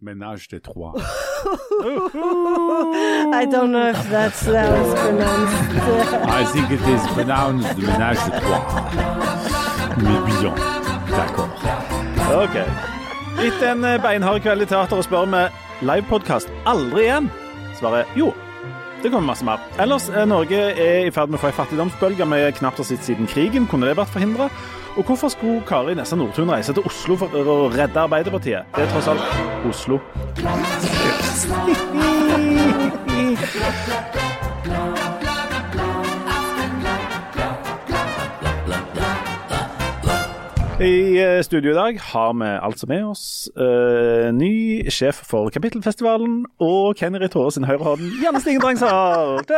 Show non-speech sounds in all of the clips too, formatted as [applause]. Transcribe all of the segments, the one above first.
Ménage de trois. [laughs] I don't know if that's how it's pronounced. I think it is pronounced ménage de trois. Mais bien. D'accord. Ok. Etter en beinhard kveld i teateret spør vi livepodkast aldri igjen. Svaret jo. Det kommer masse mer. Ellers, eh, Norge er i ferd med å få ei fattigdomsbølge vi knapt har sett siden krigen. Kunne det vært forhindra? Og hvorfor skulle Kari Nessa Nordtun reise til Oslo for å redde Arbeiderpartiet? Det er tross alt Oslo. I eh, studio i dag har vi altså med oss uh, ny sjef for Kapittelfestivalen og Kenny Tore sin høyrehånd, Janne Stigen Drangsal. [laughs]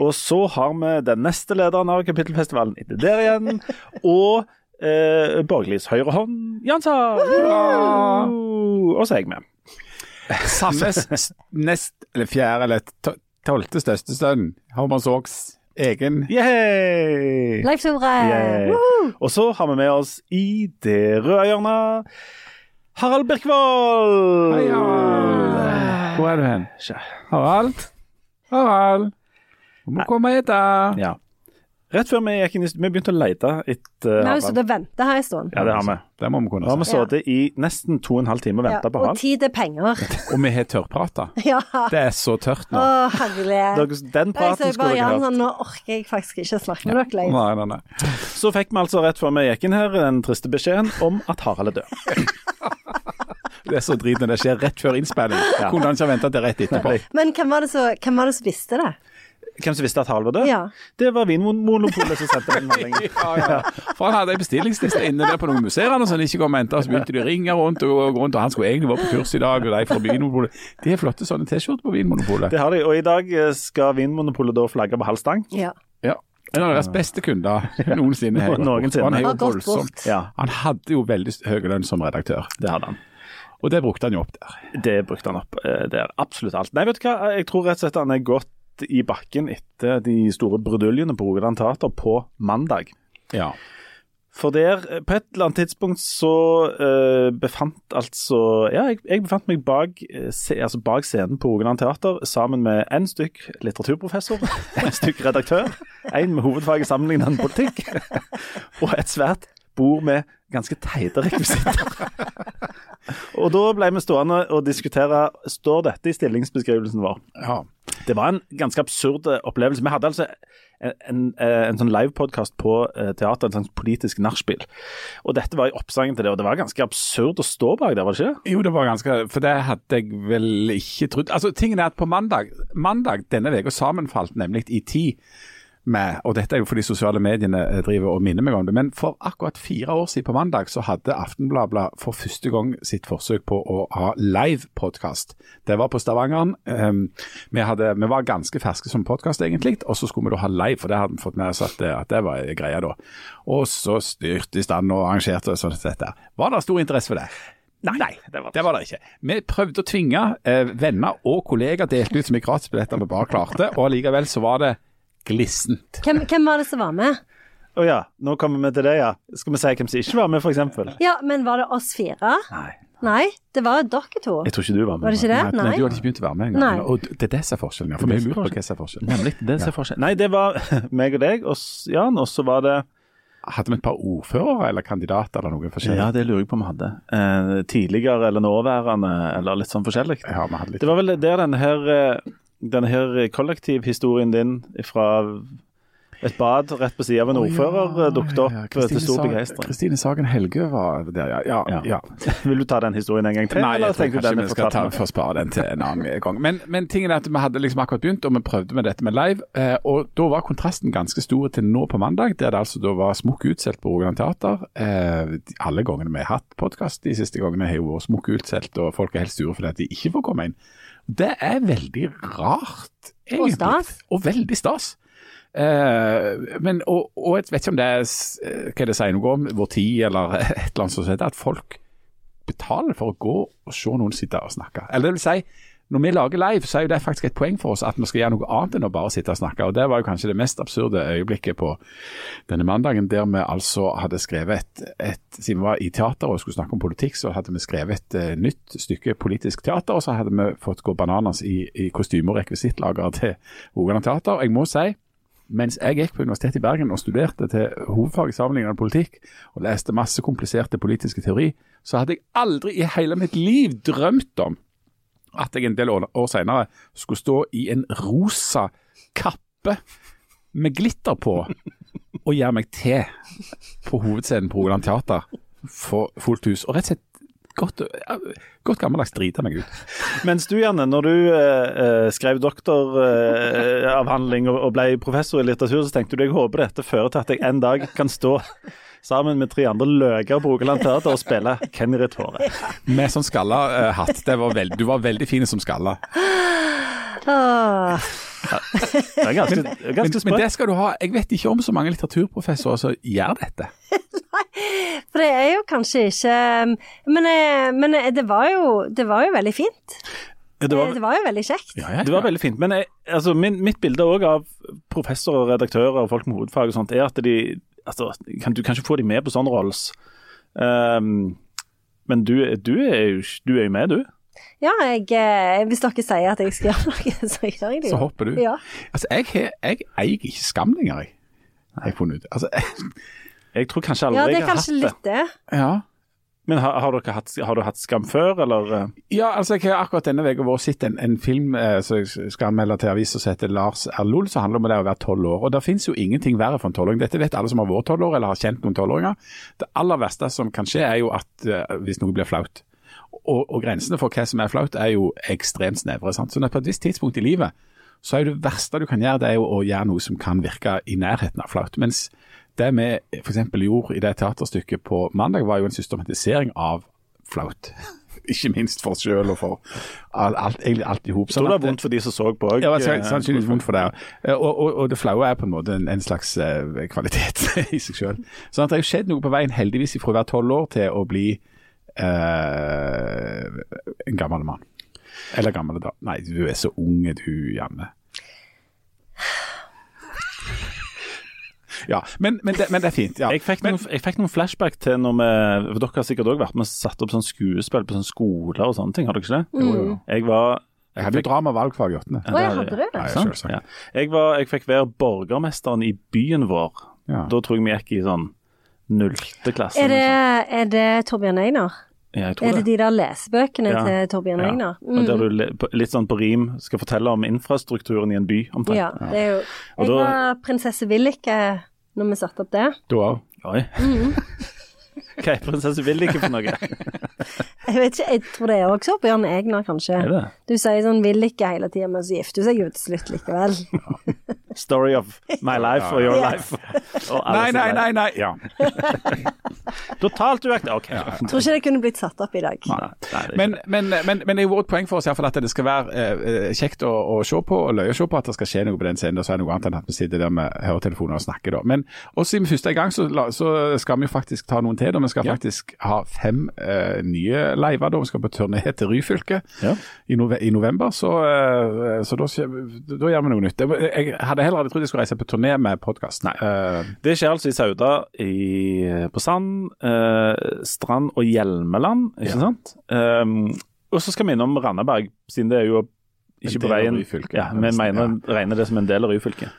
Og så har vi den neste lederen av Kapittelfestivalen etter der igjen, og uh, Borglis høyrehånd, Jansson. Og så er jeg med. Samme nest, eller fjerde, eller to- tolvte største sønn, Homer Saags egen Yay! Tore! Og så har vi med oss i det røde hjørnet Harald Birkvold. Hei, Harald. Hvor er du hen? Harald? Harald? Du må komme hit, da. Ja. Rett før vi gikk inn i Vi begynte å lete etter Vi har jo Harald. sittet og ventet her en stund. Ja, det har vi. Det må vi kunne har vi si. sittet i nesten to og en halv time og Ja, på på og tid er penger. Og vi har tørrprata. [laughs] Ja. Det er så tørt nå. Å, herlig. Den Jeg praten skulle dere hørt. nå orker jeg faktisk ikke snakke med dere lenger. Nei, nei, nei. Så fikk vi altså rett før vi gikk inn her den triste beskjeden om at Harald er død. [laughs] Det er så drit når det skjer rett før innspilling. Kunne han ikke ha venta til rett etterpå? Men hvem var, det hvem var det som visste det? Hvem som visste at Harald var død? Ja. Det var Vinmonopolet som sendte den meldingen. [laughs] Ja, ja. For han hadde en bestillingsliste inne der på noen museer som han ikke kom og så begynte de å ringe rundt og gå rundt, og han skulle egentlig være på kurs i dag, og de fra Vinmonopolet. De har flotte sånne T-skjorter på Vinmonopolet. Det har de, og i dag eh, skal Vinmonopolet da flagge på halv stang. Ja. Ja. En av deres beste kunder noensinne. bort. [laughs] Noensinne. Han, er jo voldsomt. Ja, han hadde jo veldig høy lønn som redaktør, det hadde han. og det brukte han jo opp der. Det brukte han opp eh, der. Absolutt alt. Nei, vet du hva. Jeg tror rett og slett han er i bakken etter de store bruduljene på Rogaland Teater på mandag. Ja. For der, eh, på et eller annet tidspunkt så uh, befant altså Ja, jeg, jeg befant meg bak, eh, se, altså bak scenen på Rogaland Teater sammen med en stykk litteraturprofessor, en stykk redaktør, en med hovedfag i sammenlignende politikk, [laughs] og et svært bord med ganske teite rekvisitter. Og da ble vi stående og diskutere står dette i stillingsbeskrivelsen vår. ja. Det var en ganske absurd eh, opplevelse. Vi hadde altså en, en, eh, en sånn livepodkast på eh, teater, en sånn politisk nachspiel. Og dette var i oppsangen til det, og det var ganske absurd å stå bak der, var det ikke? Jo, det var ganske For det hadde jeg vel ikke trodd. Altså, tingen er at på mandag Mandag denne uka sammenfalt nemlig i tid med Og dette er jo fordi sosiale mediene eh, driver og minner meg om det. Men for akkurat fire år siden på mandag så hadde Aftenbladet for første gang sitt forsøk på å ha live-podkast. Det var på Stavangeren. Um, vi, hadde, vi var ganske ferske som podkast egentlig, og så skulle vi da ha live, for det hadde vi fått med oss at det, at det var greia da. Og så styrte i stand og arrangerte og som dette. Var det stor interesse for det? Nei, det var det, ikke. Vi prøvde å tvinge eh, venner og kollegaer delte ut mye gratisbilletter vi bare klarte, og allikevel så var det glissent. Hvem, hvem var det som var med? Å ja, nå kommer vi til det, ja. Skal vi si hvem som ikke var med, f.eks.? Ja, men var det oss fire? Nei, Nei, det var dere to. jeg tror ikke du var med. Var det ikke det? Nei, Nei. du hadde ikke begynt å være med engang. Og det er det som er forskjellen. Ja, for vi er lurt på hva som er forskjellen. Nemlig, det som er forskjellen. Nei, det var [laughs] meg og deg og Jan, og så var det Hadde vi et par ordførere eller kandidater eller noe forskjellig? Ja, det lurer jeg på om vi hadde. Eh, tidligere eller nåværende, eller litt sånn forskjellig. Ja, vi hadde litt. Det var vel der denne her, eh, denne her kollektivhistorien din fra et bad rett på siden av en ordfører ja, eh, dukket opp ja, ja. til stor begeistring. Kristine Sagen Helgø var der, ja. ja, Ja. ja. [laughs] Vil du ta den historien en gang til? Nei, jeg tror tenker kanskje vi skal ta, for spare den til en annen gang. Men, men tingen er at vi hadde liksom akkurat begynt, og vi prøvde med dette med live. Eh, og da var kontrasten ganske stor til nå på mandag, der det altså da var smukk utsolgt på Rogaland Teater. Eh, alle gangene vi har hatt podkast de siste gangene, har jo vært smukk utsolgt, og folk er helt sure fordi at de ikke får komme inn. Det er veldig rart, egentlig. stas. Og veldig stas. Eh, men, og, og jeg vet ikke om det er eh, hva det sier noe om vår tid, eller [laughs] et eller annet sånt, at folk betaler for å gå og se noen sitte og snakke. Eller det vil si, når vi lager live, så er jo det faktisk et poeng for oss at vi skal gjøre noe annet enn å bare sitte og snakke. og Det var jo kanskje det mest absurde øyeblikket på denne mandagen, der vi altså hadde skrevet et, et Siden vi var i teater og skulle snakke om politikk, så hadde vi skrevet et eh, nytt stykke politisk teater, og så hadde vi fått gå bananas i, i kostyme- og rekvisittlageret til Rogaland Teater. Jeg må si mens jeg gikk på Universitetet i Bergen og studerte til hovedfag i sammenlignende politikk, og leste masse kompliserte politiske teori, så hadde jeg aldri i hele mitt liv drømt om at jeg en del år, seinere skulle stå i en rosa kappe med glitter på og gjøre meg til på hovedscenen på Rogaland Teater for fullt hus. Og rett og slett godt, godt gammeldags drite meg ut. Mens du, Janne, når du eh, eh skrev doktoravhandling eh, og, og ble professor i litteratur, så tenkte du jeg håper dette fører til at jeg en dag kan stå sammen med tre andre løker på Rogaland Teater og spille Kennerit-håret. Med sånn skalla uh, hatt. Det var veld, du var veldig fin som skalla. Ja. Det er ganske, det er Men, ganske men sprøtt. det skal du ha. Jeg vet ikke om så mange litteraturprofessorer som gjør dette. Nei, For det er jo kanskje ikke Men, eh, men eh, det, var jo, det var jo veldig fint. Det var, Det var jo veldig kjekt. Det var veldig fint. Men jeg, altså, min, mitt bilde òg av professorer, redaktører og folk med hovedfag og sånt, er at de altså, kan, Du kan ikke få dem med på sånne rolls. Um, men du, du, er jo, du er jo med, du. Ja, jeg, hvis dere sier at jeg skal gjøre noe, så gjør jeg det. Så hopper du. Ja. Altså, jeg, har- jeg eier ikke skam lenger, jeg. Har jeg funnet ut. Altså, [laughs] Jeg tror kanskje aldri ja, det er kanskje litt det. ja. Men har, har, dere hatt, har du hatt skam før, eller? eh? Ja, altså jeg har akkurat denne uka sett en, en film eh, som jeg skal anmelde til avisa som heter Lars R. Loll, som handler om det å være tolv år. Og Det finnes jo ingenting verre for en tolvåring. Dette vet alle som har vært tolv år eller har kjent noen tolvåringer. Det aller verste som kan skje, er jo at eh, hvis noe blir flaut. Og, og grensene for hva som er flaut, er jo ekstremt snevre. sant? Så på et visst tidspunkt i livet så er det verste du kan gjøre, det er jo å gjøre noe som kan virke i nærheten av flaut. Mens det vi f.eks. gjorde i det teaterstykket på mandag, var jo en systematisering av flaut. [laughs] Ikke minst for oss sjøl og for alt, egentlig alt i hop. Tror det er vondt for de som så på òg. Ja, sannsynligvis vondt for deg. Eh, Og, og, og det flaue er på en måte en, en slags eh, kvalitet [laughs] i seg sjøl. Sånn at det har jo skjedd noe på veien, heldigvis, fra å være tolv år til å bli eh, en gammel mann. Eller gammel dame. Nei, du er så unge du, Janne. Ja, men, men, det, men det er fint. Ja. Jeg fikk, men, noen, jeg fikk noen flashback til når vi for Dere har sikkert òg vært med og satt opp sånn skuespill på sånn skoler og sånne ting, har dere ikke det? Jo, jo. Jeg var jeg hadde jo drama valgfag i åttende. Jeg hadde det. Ja? Ja. Jeg, var, jeg fikk være borgermesteren i byen vår. Ja. Da tror jeg vi gikk i sånn nullte klasse. Er det, er det Torbjørn Egner? Ja, jeg tror Er det det. de der lesebøkene Ja. til Torbjørn Ja. Mm. Og der du litt sånn på rim skal fortelle om infrastrukturen i en by. omtrent. Ja, det er jo Og Jeg da- var prinsesse Villike når vi satte opp det. Du òg. Oi. [laughs] Hva er prinsesse ikke for noe? Jeg vet ikke, jeg tror det er også Bjørn Egner, kanskje. Er det? Du sier sånn vil ikke hele tida, men så gifter hun seg jo til slutt likevel. Story of my life or your life. Og Nei, nei, nei. nei. Ja. [laughs] Totalt uaktuelt. OK. Tror ikke det kunne blitt satt opp i dag. Nei, Men, men, men, men det er jo vårt poeng for oss i hvert fall at det skal være eh, kjekt å, å se på og løye å se på at det skal skje noe på den scenen. Og så er det noe annet enn at vi sitter der med høretelefoner og snakker. da. Men også siden vi først er i gang, så, så skal vi jo faktisk ta noen til. da. Vi skal Ja. faktisk ha fem eh, nye liver. da. Vi skal på turné til Ryfylke Ja. i, nove i november, så, eh, så da, da gjør vi noe nytt. Jeg, hadde heller aldri trodd jeg skulle reise på turné med podkast. Det skjer altså i Sauda, i, på Sand, eh, Strand og Hjelmeland, ikke Ja. sant? Um, og så skal vi innom Randaberg, siden det er jo ikke på veien. Ja, vi mener, regner det som en del av Ryfylke.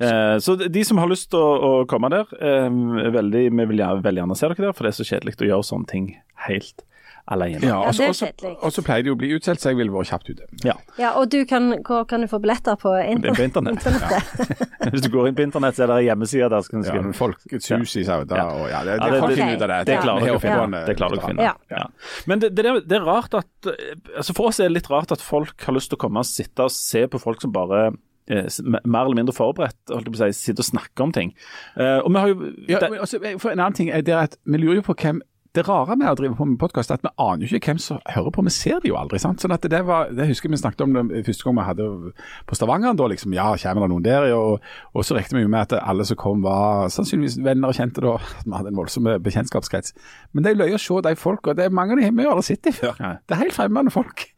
Eh, så de som har lyst til å, å komme der, eh, veldig, vi vil gjerne, veldig gjerne se dere der, for det er så kjedelig å gjøre sånne ting helt alene. Ja, Ja, og så- det er og. Og så pleier jo å bli utsolgt, så jeg vil være kjapt ute. Ja. Ja, og du kan, hvor kan du få billetter på Det er på internett? [laughs] internett. Hvis du går inn på internett, så er det en hjemmeside der skal du Ja, Folkets hus i Sauda Ja. og ja, det, Ja, det, det- av det. Det klarer du dere å finne. Det klarer å finne. Ja. Ja. Men det, det, er- det er rart at altså For oss er det litt rart at folk har lyst til å komme og sitte og se på folk som bare eh, mer eller mindre forberedt holdt jeg på å si, sitter og snakker om ting. Uh, og vi har jo Ja, men også, for En annen ting er det at vi lurer jo på hvem det rare med å drive på med podkast, er at vi aner jo ikke hvem som hører på. Vi ser det jo aldri. sant? Sånn at Det var, det husker vi snakket om det første gang vi hadde på Stavanger. da liksom, Ja, kommer det noen der? Og, og så regnet vi jo med at alle som kom var sannsynligvis venner og kjente. da, at Vi hadde en voldsom bekjentskapskrets. Men det er løye å se de folka. Mange av de vi har aldri sett dem før. Det er helt fremmede folk.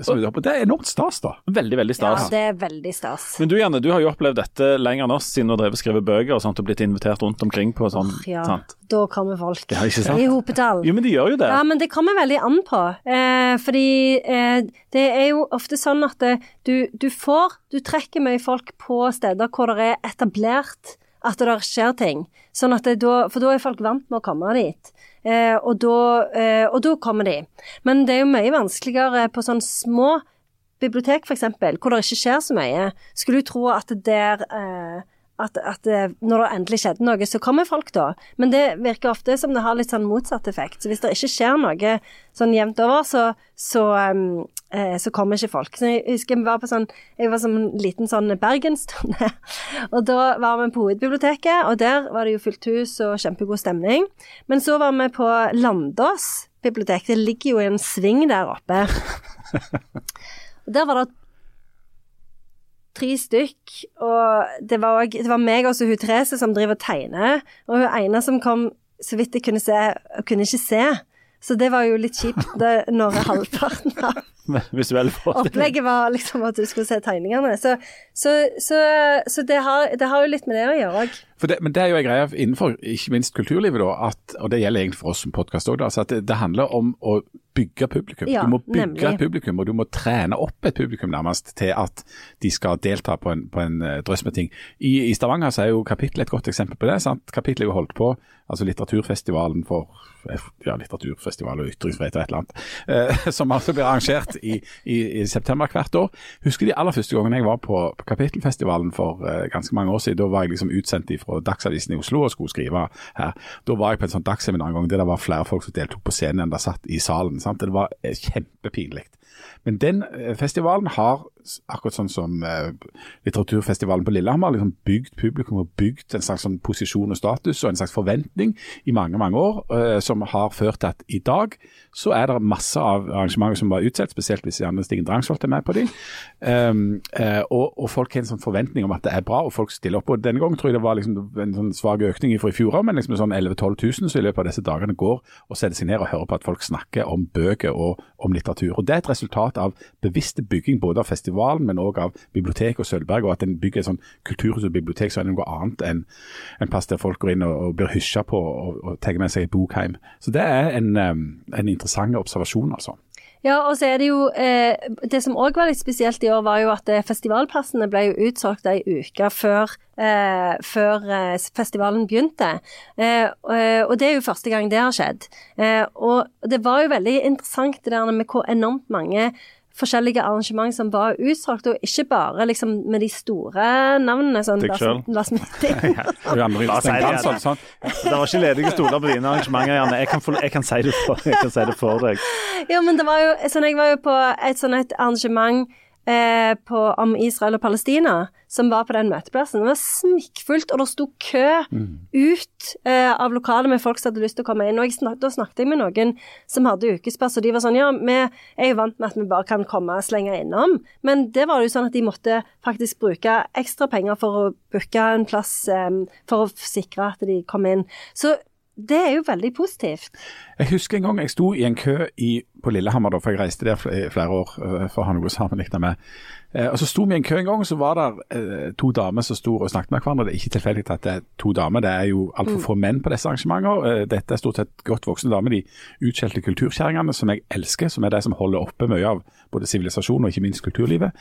Det er enormt stas, da. Veldig, veldig stas. Ja, det er veldig stas. Men du Janne, du har jo opplevd dette lenger enn oss, siden du har drevet og skrevet bøker og sånt, og blitt invitert rundt omkring på sånn. Ja, sant? da kommer folk Ja, ikke sant? i hopetall. Jo, men de gjør jo det. Ja, men det kommer veldig an på. Eh, fordi eh, det er jo ofte sånn at det, du, du får Du trekker mye folk på steder hvor det er etablert at det skjer ting. Sånn at da, for da er folk vant med å komme dit. Eh, og, da, eh, og da kommer de. Men det er jo mye vanskeligere på sånne små bibliotek, f.eks., hvor det ikke skjer så mye. Skulle du tro at der eh, at, at det- når det endelig skjedde noe, så kommer folk da. Men det virker ofte som det har litt sånn motsatt effekt. Så hvis det ikke skjer noe sånn jevnt over, så, så, um, eh, så kommer ikke folk. Så jeg husker jeg var på sånn Jeg var som en liten sånn bergensturné. [laughs] Og da var vi på Hovedbiblioteket, og der var det jo fullt hus og kjempegod stemning. Men så var vi på Landås bibliotek. Det ligger jo i en sving der oppe. [laughs] Og der var det tre stykk, og det var, også, det var meg og hun Therese som driver og tegner, og hun ene som kom, så vidt jeg kunne se, kunne ikke se. Så det var jo litt kjipt [laughs] det, når halvparten av opplegget var liksom at du skulle se tegningene. Så, så, så, så det, har, det har jo litt med det å gjøre òg. Det, men det er jo en greie innenfor ikke minst kulturlivet, da, at, og det gjelder egentlig for oss som podkast òg, altså at det, det handler om å bygge publikum. Ja, du må bygge nemlig. et publikum, og du må trene opp et publikum nærmest til at de skal delta på en, på en eh, drøss med ting. I, I Stavanger så er jo Kapittel et godt eksempel på det. sant? Kapittel er jo holdt på, altså litteraturfestivalen for ja, litteraturfestival og ytringsfrihet og et eller annet, eh, [laughs] som altså blir arrangert i, i, i september hvert år. Husker de aller første gangen jeg var på, på Kapittelfestivalen for eh, ganske mange år siden. Da var jeg liksom utsendt fra Dagsavisen i Oslo og skulle skrive her. Da var jeg på en sånn dagsseminar en gang der det var flere folk som deltok på scenen enn der satt i salen. sant? Det var eh, kjempepinlig. Men den eh, festivalen har, akkurat sånn som eh, litteraturfestivalen på Lillehammer, liksom bygd publikum og bygd en slags sånn posisjon og status og en slags forventning i mange mange år, eh, som har ført til at i dag så er det masse av arrangementer som var utsatt, spesielt hvis Janne Stigen Drangsholt er med på de. Um, eh, og, og folk har en sånn forventning om at det er bra, og folk stiller opp. og Denne gangen tror jeg det var liksom en sånn svak økning fra i fjor, men liksom sånn 11 000-12 000 som i løpet av disse dagene går og setter seg ned og hører på at folk snakker om bøker og om litteratur. Og Det er et resultat av bevisste bygging både av festivalen, men òg av biblioteket og Sølvberg, og at en bygger et sånn kulturhus og bibliotek så er noe annet enn en plass der folk går inn og, og blir hysja på og, og tar med seg et bok hjem. Så det er en, um, en interessant observasjon, altså. Ja, og så er det jo eh, Det som òg var litt spesielt i år, var jo at eh, festivalplassene ble jo utsolgt ei uke før, eh, før eh, festivalen begynte. Eh, og, og det er jo første gang det har skjedd. Eh, og det var jo veldig interessant det der med hvor enormt mange forskjellige arrangement som var utsolgt, og ikke bare liksom med de store navnene. Sånn Deg Janne La oss si det, var ikke ledige stoler på dine arrangementer, Janne. Jeg kan, få, jeg kan, si, det for, jeg kan si det for deg. Ja, men det var jo sånn, Jeg var jo på et sånn et arrangement eh, på, om Israel og Palestina, som var på den møteplassen. Det var smikkfullt, og det sto kø ut eh, av lokalet med folk som hadde lyst til å komme inn. Og snak, da snakket jeg med noen som hadde ukespass, og de var sånn Ja, vi er jo vant med at vi bare kan komme og slenge innom, men det var jo sånn at de måtte faktisk bruke ekstra penger for å booke en plass, eh, for å sikre at de kom inn. Så det er jo veldig positivt. Jeg husker en gang jeg sto i en kø i, på Lillehammer, da, for jeg reiste der i flere år øh, for å ha noe å sammenligne med. Eh, og Så sto vi i en kø en gang, så var det eh, to damer som sto og snakket med hverandre. Det er ikke tilfeldig at det er to damer, det er jo altfor få menn på disse arrangementer. Eh, dette er stort sett godt voksne damer, de utskjelte kulturkjerringene som jeg elsker, som er de som holder oppe mye av både sivilisasjon og ikke minst kulturlivet.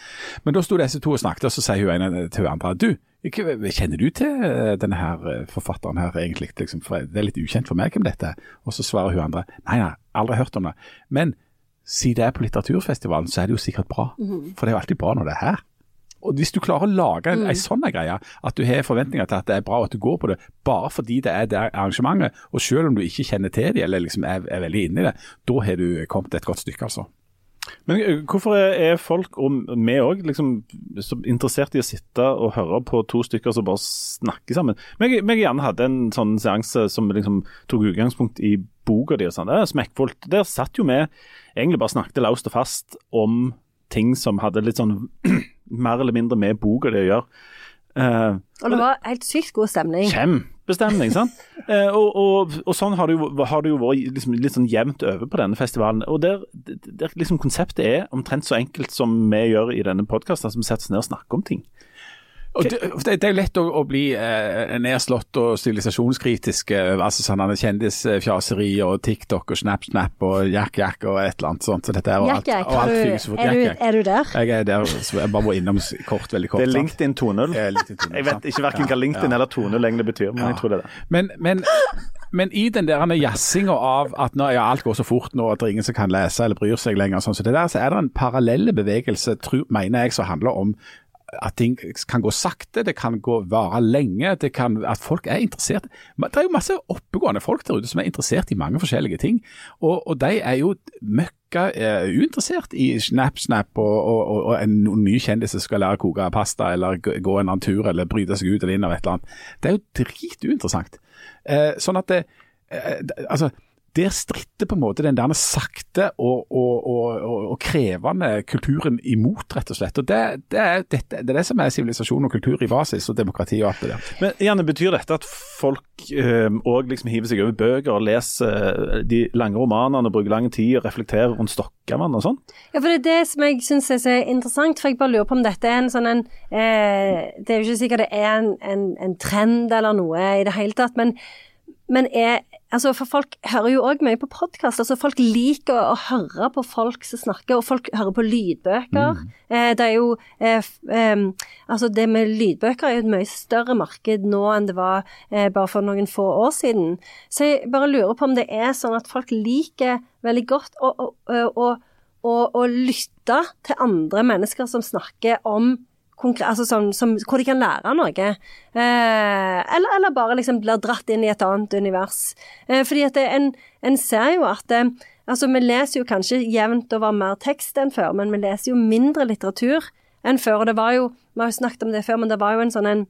Men da sto disse to og snakket, og så sier hun ene til hun andre du, kjenner du til eh, denne her eh, forfatteren her egentlig? Liksom, det er litt ukjent for meg hvem dette er. Og så svarer hun andre nei, nei, aldri hørt om det. Men siden det er på litteraturfestivalen, så er det jo sikkert bra. For det er jo alltid bra når det er her. Og Hvis du klarer å lage en, en sånn greie, at du har forventninger til at det er bra og at du går på det bare fordi det er det arrangementet, og selv om du ikke kjenner til det eller liksom er, er veldig inne i det, da har du kommet et godt stykke, altså. Men eh, hvorfor er folk, og vi òg, liksom, så interessert i å sitte og høre på to stykker som bare snakker sammen? Meg jeg gjerne hadde en sånn seanse som liksom tok utgangspunkt i boka di. og sånn. Det er smekkfullt. Der satt jo vi egentlig bare snakket laust og fast om ting som hadde litt sånn [clears throat] mer eller mindre med boka di å gjøre. Eh, Og det var helt sykt god stemning. bestemning. sant? [laughs] Eh, og, og, og, sånn har det jo, har det jo vært liksom, litt sånn jevnt over på denne festivalen. Og der, der liksom Konseptet er omtrent så enkelt som vi gjør i denne podkasten, som setter oss ned og snakker om ting. Og det, det, er lett å, å bli eh, nedslått og sivilisasjonskritisk over altså sånn kjendisfjaseri og TikTok og Snap Snap og Jack Jack og et eller annet sånt. Så dette er, og alt, og alt du, er, du, er, du, der? Jeg er der. Så jeg bare må innom kort, veldig kort. Det er LinkedIn 2.0. Jeg vet ikke verken hva LinkedIn ja. eller 2.0 egentlig betyr, men ja. jeg tror det er det. Men, men, men i den der jazzinga av at nå, ja, alt går så fort nå at det er ingen som kan lese eller bryr seg lenger, sånn, så det der, så er det en parallelle bevegelse, tror, mener jeg, som handler om at ting kan gå sakte, det kan gå vare lenge, kan, at folk er interessert. Det er jo masse oppegående folk der ute som er interessert i mange forskjellige ting, og, og de er jo møkka uh, uinteressert i snap-snap og, og, og, en ny kjendis som skal lære å koke pasta eller gå en annen tur eller bryte seg ut eller inn av et eller annet. Det er jo drituinteressant. Eh, sånn at det, uh, altså der stritter på en måte den der sakte og, og, og, og, krevende kulturen imot, rett og slett. Og Det, det, er, det, det er, det som er sivilisasjon og kultur i basis, og demokrati og alt det der. Men Janne, Betyr dette at folk òg øh, liksom hiver seg over bøker og leser øh, de lange romanene og bruker lang tid og reflekterer rundt Stokkavann og sånn? Ja, for det er det som jeg syns er så interessant. For jeg bare lurer på om dette er en sånn en eh, Det er jo ikke sikkert det er en, en, en trend eller noe i det hele tatt, men, men er Altså, for folk hører jo òg mye på podkast. Altså, folk liker å, høre på folk som snakker, og folk hører på lydbøker. Mm. Eh, det er jo eh, eh, Altså, det med lydbøker er jo et mye større marked nå enn det var eh, bare for noen få år siden. Så jeg bare lurer på om det er sånn at folk liker veldig godt å, å, å, å lytte til andre mennesker som snakker om altså sånn, som, hvor de kan lære noe. Eh, eller, eller, bare liksom blir dratt inn i et annet univers. Eh, fordi at det, en, en, ser jo at det, eh, Altså, vi leser jo kanskje jevnt over mer tekst enn før, men vi leser jo mindre litteratur enn før. Og det var jo Vi har jo snakket om det før, men det var jo en sånn en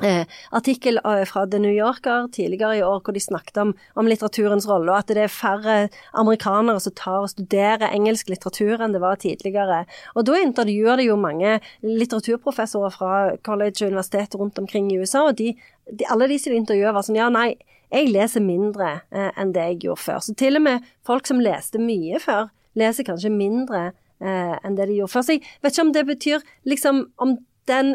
eh, artikkel eh, fra The New Yorker tidligere i år hvor de snakket om, om, litteraturens rolle, og at det er færre amerikanere som tar og studerer engelsk litteratur enn det var tidligere. Og Da intervjuer de jo mange litteraturprofessorer fra college og universitet rundt omkring i USA, og de, de, alle de som de intervjuer var sånn ja, nei, jeg leser mindre eh, enn det jeg gjorde før. Så til og med folk som leste mye før, leser kanskje mindre eh, enn det de gjorde før. Så jeg vet ikke om det betyr liksom om den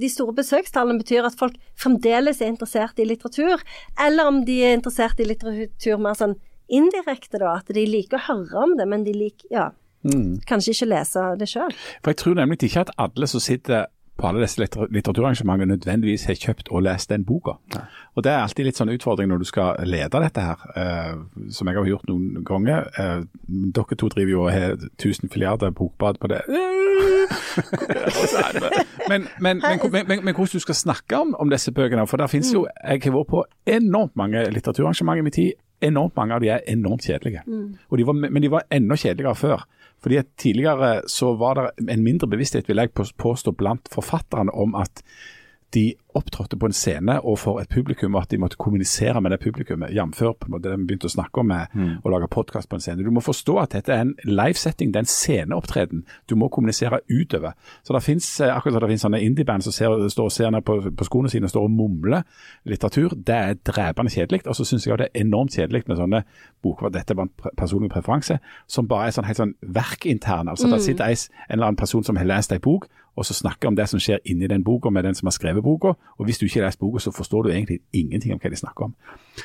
de store besøkstallene betyr at folk fremdeles er interessert i litteratur, eller om de er interessert i litteratur mer sånn indirekte, da. At de liker å høre om det, men de liker ja, mm. kanskje ikke lese det sjøl. For jeg tror nemlig ikke at alle som sitter på alle disse litteraturarrangementene nødvendigvis har kjøpt og lest den boka. Ja. Og Det er alltid litt sånn utfordring når du skal lede dette her, eh, som jeg har gjort noen ganger. Eh, dere to driver jo og har 1000 filiarder bokbad på det. [laughs] men, men, men, men, hvordan du skal snakke om, om disse bøkene. For der finnes jo, Jeg har vært på enormt mange litteraturarrangementer i min tid. Enormt mange av de er enormt kjedelige. Mm. De var, men de var enda kjedeligere før. Fordi at Tidligere så var det en mindre bevissthet vil jeg påstå, blant forfatterne om at de opptrådte på en scene og for et publikum, og at de måtte kommunisere med det publikummet. Jf. det vi begynte å snakke om med mm. å lage podkast på en scene. Du må forstå at dette er en livesetting, det er en sceneopptreden. Du må kommunisere utover. Så det finnes, eh, akkurat som det finnes sånne indieband som ser, står og ser ned på, på skoene sine og står og mumler litteratur. Det er drepende kjedelig. Og så syns jeg det er enormt kjedelig med sånne boker, dette var en personlig preferanse, som bare er sånn helt sånn verkinterne. Altså, mm. Der sitter en, en eller annen person som har lest ei bok, og så snakker om det som skjer inni den boka med den som har skrevet boka. Og hvis du ikke leser boka, så forstår du egentlig ingenting om hva de snakker om.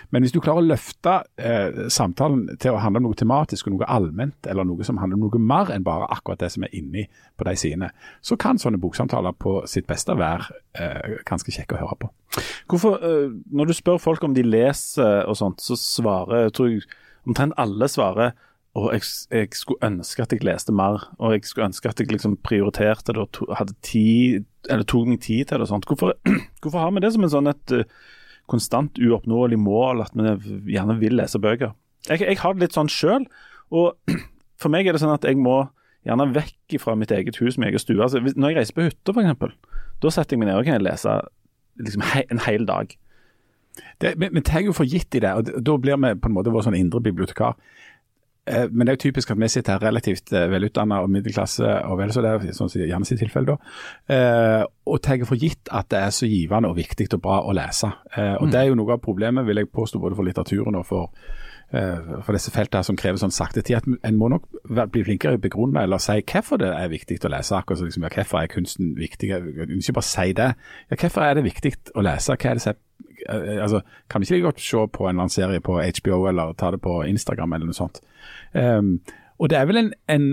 Men hvis du klarer å løfte eh, samtalen til å handle om noe tematisk og noe allment, eller noe som handler om noe mer enn bare akkurat det som er inni på de sidene, så kan sånne boksamtaler på sitt beste være eh, ganske kjekke å høre på. Hvorfor, eh, Når du spør folk om de leser og sånt, så svarer jeg tror omtrent alle svarer og jeg, jeg, skulle ønske at jeg leste mer, og jeg skulle ønske at jeg liksom prioriterte det og to, hadde tid, eller tok meg tid til det. og sånt. Hvorfor, [clears throat] hvorfor har vi det som en sånn et uh, konstant uoppnåelig mål, at vi gjerne vil lese bøker? Jeg, jeg har det litt sånn sjøl, og [clears throat] for meg er det sånn at jeg må gjerne vekk fra mitt eget hus, min egen stue. Altså, når jeg reiser på hytta, f.eks., da setter jeg meg ned og kan lese liksom, he, en hel dag. Det, vi, vi tar jo for gitt i det, og da blir vi på en måte vår sånn indre bibliotekar men det er jo typisk at vi sitter her relativt eh, velutdanna og middelklasse, og vel så det er sånn som Janne sitt tilfelle, da. Eh, og tar for gitt at det er så givende og viktig og bra å lese. Eh, og mm. Det er jo noe av problemet, vil jeg påstå, både for litteraturen og for, eh, for disse feltene som krever sånn sakte tid. at En må nok bli flinkere i å begrunne eller si hvorfor det er viktig å lese. akkurat så liksom, ja, Hvorfor er kunsten viktig? Ikke bare si det. Ja, Hvorfor er det viktig å lese? Hva er det som altså, Kan ikke godt se på en eller annen serie på HBO eller ta det på Instagram eller noe sånt. Um, og det er vel en, en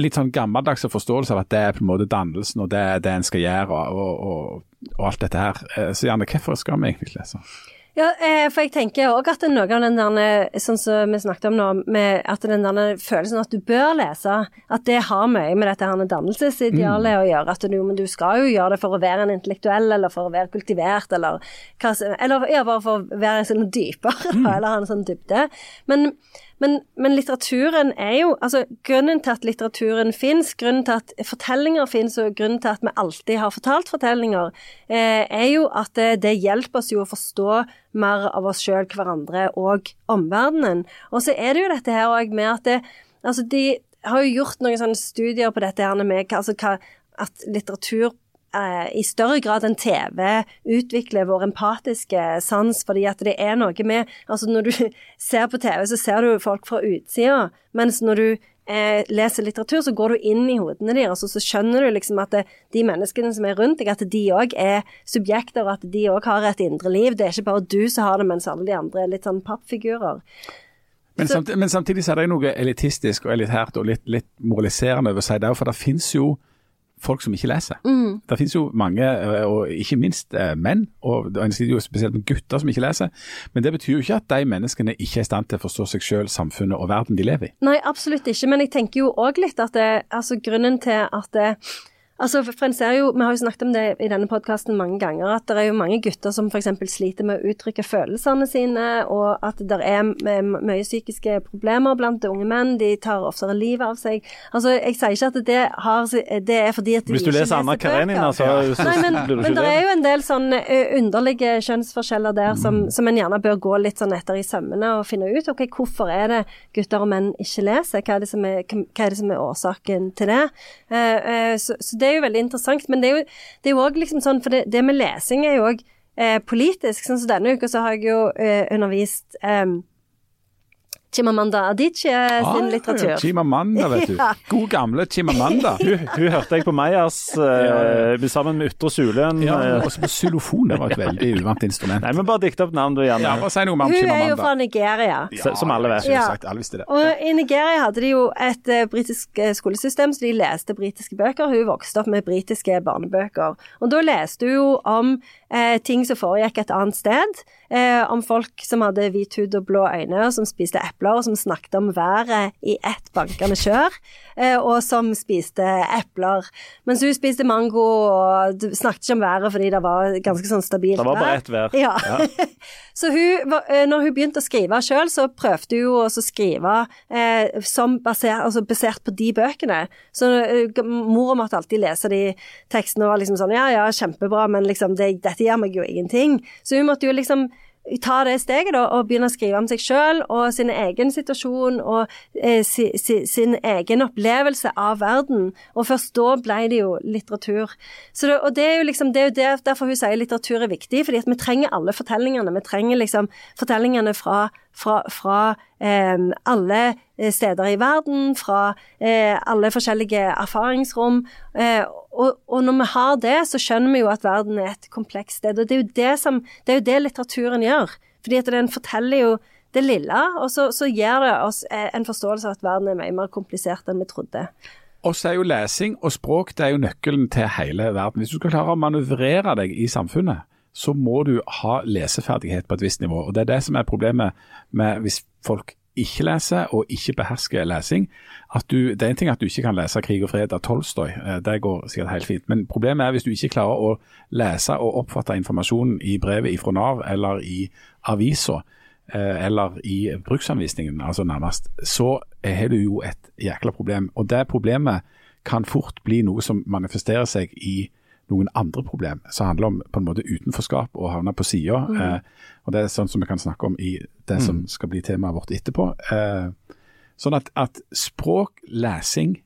litt sånn gammeldags forståelse av at det er på en måte dannelsen og det er det en skal gjøre og, og, og alt dette her. Eh, så gjerne, hvorfor skal vi egentlig lese? Ja, eh, for jeg tenker òg at noe av den der, sånn som vi snakket om nå, med at den der følelsen at du bør lese, at det har mye med dette her dannelsesidealet mm. å gjøre. At du, men du skal jo gjøre det for å være en intellektuell, eller for å være kultivert, eller, eller ja, bare for å være sånn dypere, mm. [laughs] eller ha en sånn dybde. Men men, men, litteraturen er jo Altså, grunnen til at litteraturen fins, grunnen til at fortellinger fins, og grunnen til at vi alltid har fortalt fortellinger, eh, er jo at det, det, hjelper oss jo å forstå mer av oss sjøl, hverandre og omverdenen. Og så er det jo dette her òg med at det Altså, de har jo gjort noen sånne studier på dette her med altså, hva, at litteratur eh, i større grad enn TV utvikler vår empatiske sans, fordi at det er noe med Altså, når du [laughs] ser på TV, så ser du folk fra utsida, mens når du eh, leser litteratur, så går du inn i hodene deres, og så skjønner du liksom at det, de menneskene som er rundt deg, at de òg er subjekter, og at de òg har et indre liv. Det er ikke bare du som har det, mens alle de andre er litt sånn pappfigurer. Men, samtidig, men samtidig så er det noe elitistisk og elitært og litt, litt moraliserende over seg. for det finnes jo folk som ikke leser. Mm. Det finnes jo mange, eh, og ikke minst eh, menn, og en sliter jo spesielt med gutter som ikke leser. Men det betyr jo ikke at de menneskene ikke er i stand til å forstå seg selv, samfunnet og verden de lever i. Nei, absolutt ikke. Men jeg tenker jo òg litt at det, altså grunnen til at det Altså, for en ser jo, Vi har jo snakket om det i denne podkasten mange ganger, at det er jo mange gutter som f.eks. sliter med å uttrykke følelsene sine, og at det er mye psykiske problemer blant unge menn. De tar oftere livet av seg. Altså, Jeg sier ikke at det, har, det er fordi at de Hvis du leser Anna Karenina, så, så Nei, men, blir du ikke men det. Men det er jo en del sånne underlige kjønnsforskjeller der som, mm. som en gjerne bør gå litt sånn etter i sømmene og finne ut ok, hvorfor er det gutter og menn ikke leser. Hva er det som er, hva er, det som er årsaken til det? Uh, uh, så, så det er jo veldig interessant. Men det er jo, det også liksom sånn, for det, det med lesing er jo òg eh, politisk. Sånn som denne uka så har jeg jo eh, undervist eh, Chimamanda Adichie ah, sin litteratur. Ja, Chimamanda, vet du. [laughs] God gamle Chimamanda. [laughs] hun, hun, hørte jeg på Meyers [laughs] uh, sammen med Ytre Sulen. Ja, eh. også på xylofon, det var et veldig uvant instrument. Nei, men Bare dikt opp navn, du, Janne. Ja, bare si noe om hun Chimamanda. Hun er jo fra Nigeria. Ja, som alle vet. Ja. Sagt, alle visste det. Og I Nigeria hadde de jo et uh, britisk skolesystem, så de leste britiske bøker. Hun vokste opp med britiske barnebøker. Og da leste hun jo om uh, ting som foregikk et annet sted. Om folk som hadde hvit hud og blå øyne, og som spiste epler, og som snakket om været i ett bankende kjør, eh, og som spiste epler. Mens hun spiste mango og snakket ikke om været fordi det var ganske sånn stabilt vær. Det var bare ett vær. Ja. ja. [laughs] så hun, eh, når hun begynte å skrive sjøl, så prøvde hun å skrive eh, som basert, altså basert, på de bøkene. Så uh, mora måtte alltid lese de tekstene og var liksom sånn ja ja, kjempebra, men liksom det, dette gjør meg jo ingenting. Så hun måtte jo liksom ta det steget da, og begynne å skrive om seg sjøl og sin egen situasjon og eh, si, si, sin egen opplevelse av verden. Og først da ble det jo litteratur. Det, og det er jo liksom, det er jo der, derfor hun sier litteratur er viktig, fordi at vi trenger alle fortellingene. Vi trenger liksom fortellingene fra fra, fra eh, alle steder i verden, fra eh, alle forskjellige erfaringsrom. Eh, og, og, når vi har det, så skjønner vi jo at verden er et komplekst sted. Og det er jo det, som, det, er jo det litteraturen gjør. Fordi at den forteller jo det lille, og så, så gir det oss eh, en forståelse av at verden er mye mer komplisert enn vi trodde. Og så er jo lesing og språk det er jo nøkkelen til hele verden. Hvis du skal klare å manøvrere deg i samfunnet, så må du ha leseferdighet på et visst nivå. og Det er det som er problemet med hvis folk ikke leser og ikke behersker lesing. At du, det er en ting at du ikke kan lese 'Krig og fred' av Tolstoy, eh, det går sikkert helt fint. Men problemet er hvis du ikke klarer å lese og oppfatte informasjonen i brevet fra Nav eller i avisa eh, eller i bruksanvisningen, altså nærmest, så har du jo et jækla problem. Og det problemet kan fort bli noe som manifesterer seg i noen andre problem som handler om på en måte utenforskap og havne på sida. Mm. Eh, og det er sånn som vi kan snakke om i det som mm. skal bli temaet vårt etterpå. Eh, Sånn at, at språk, lesing,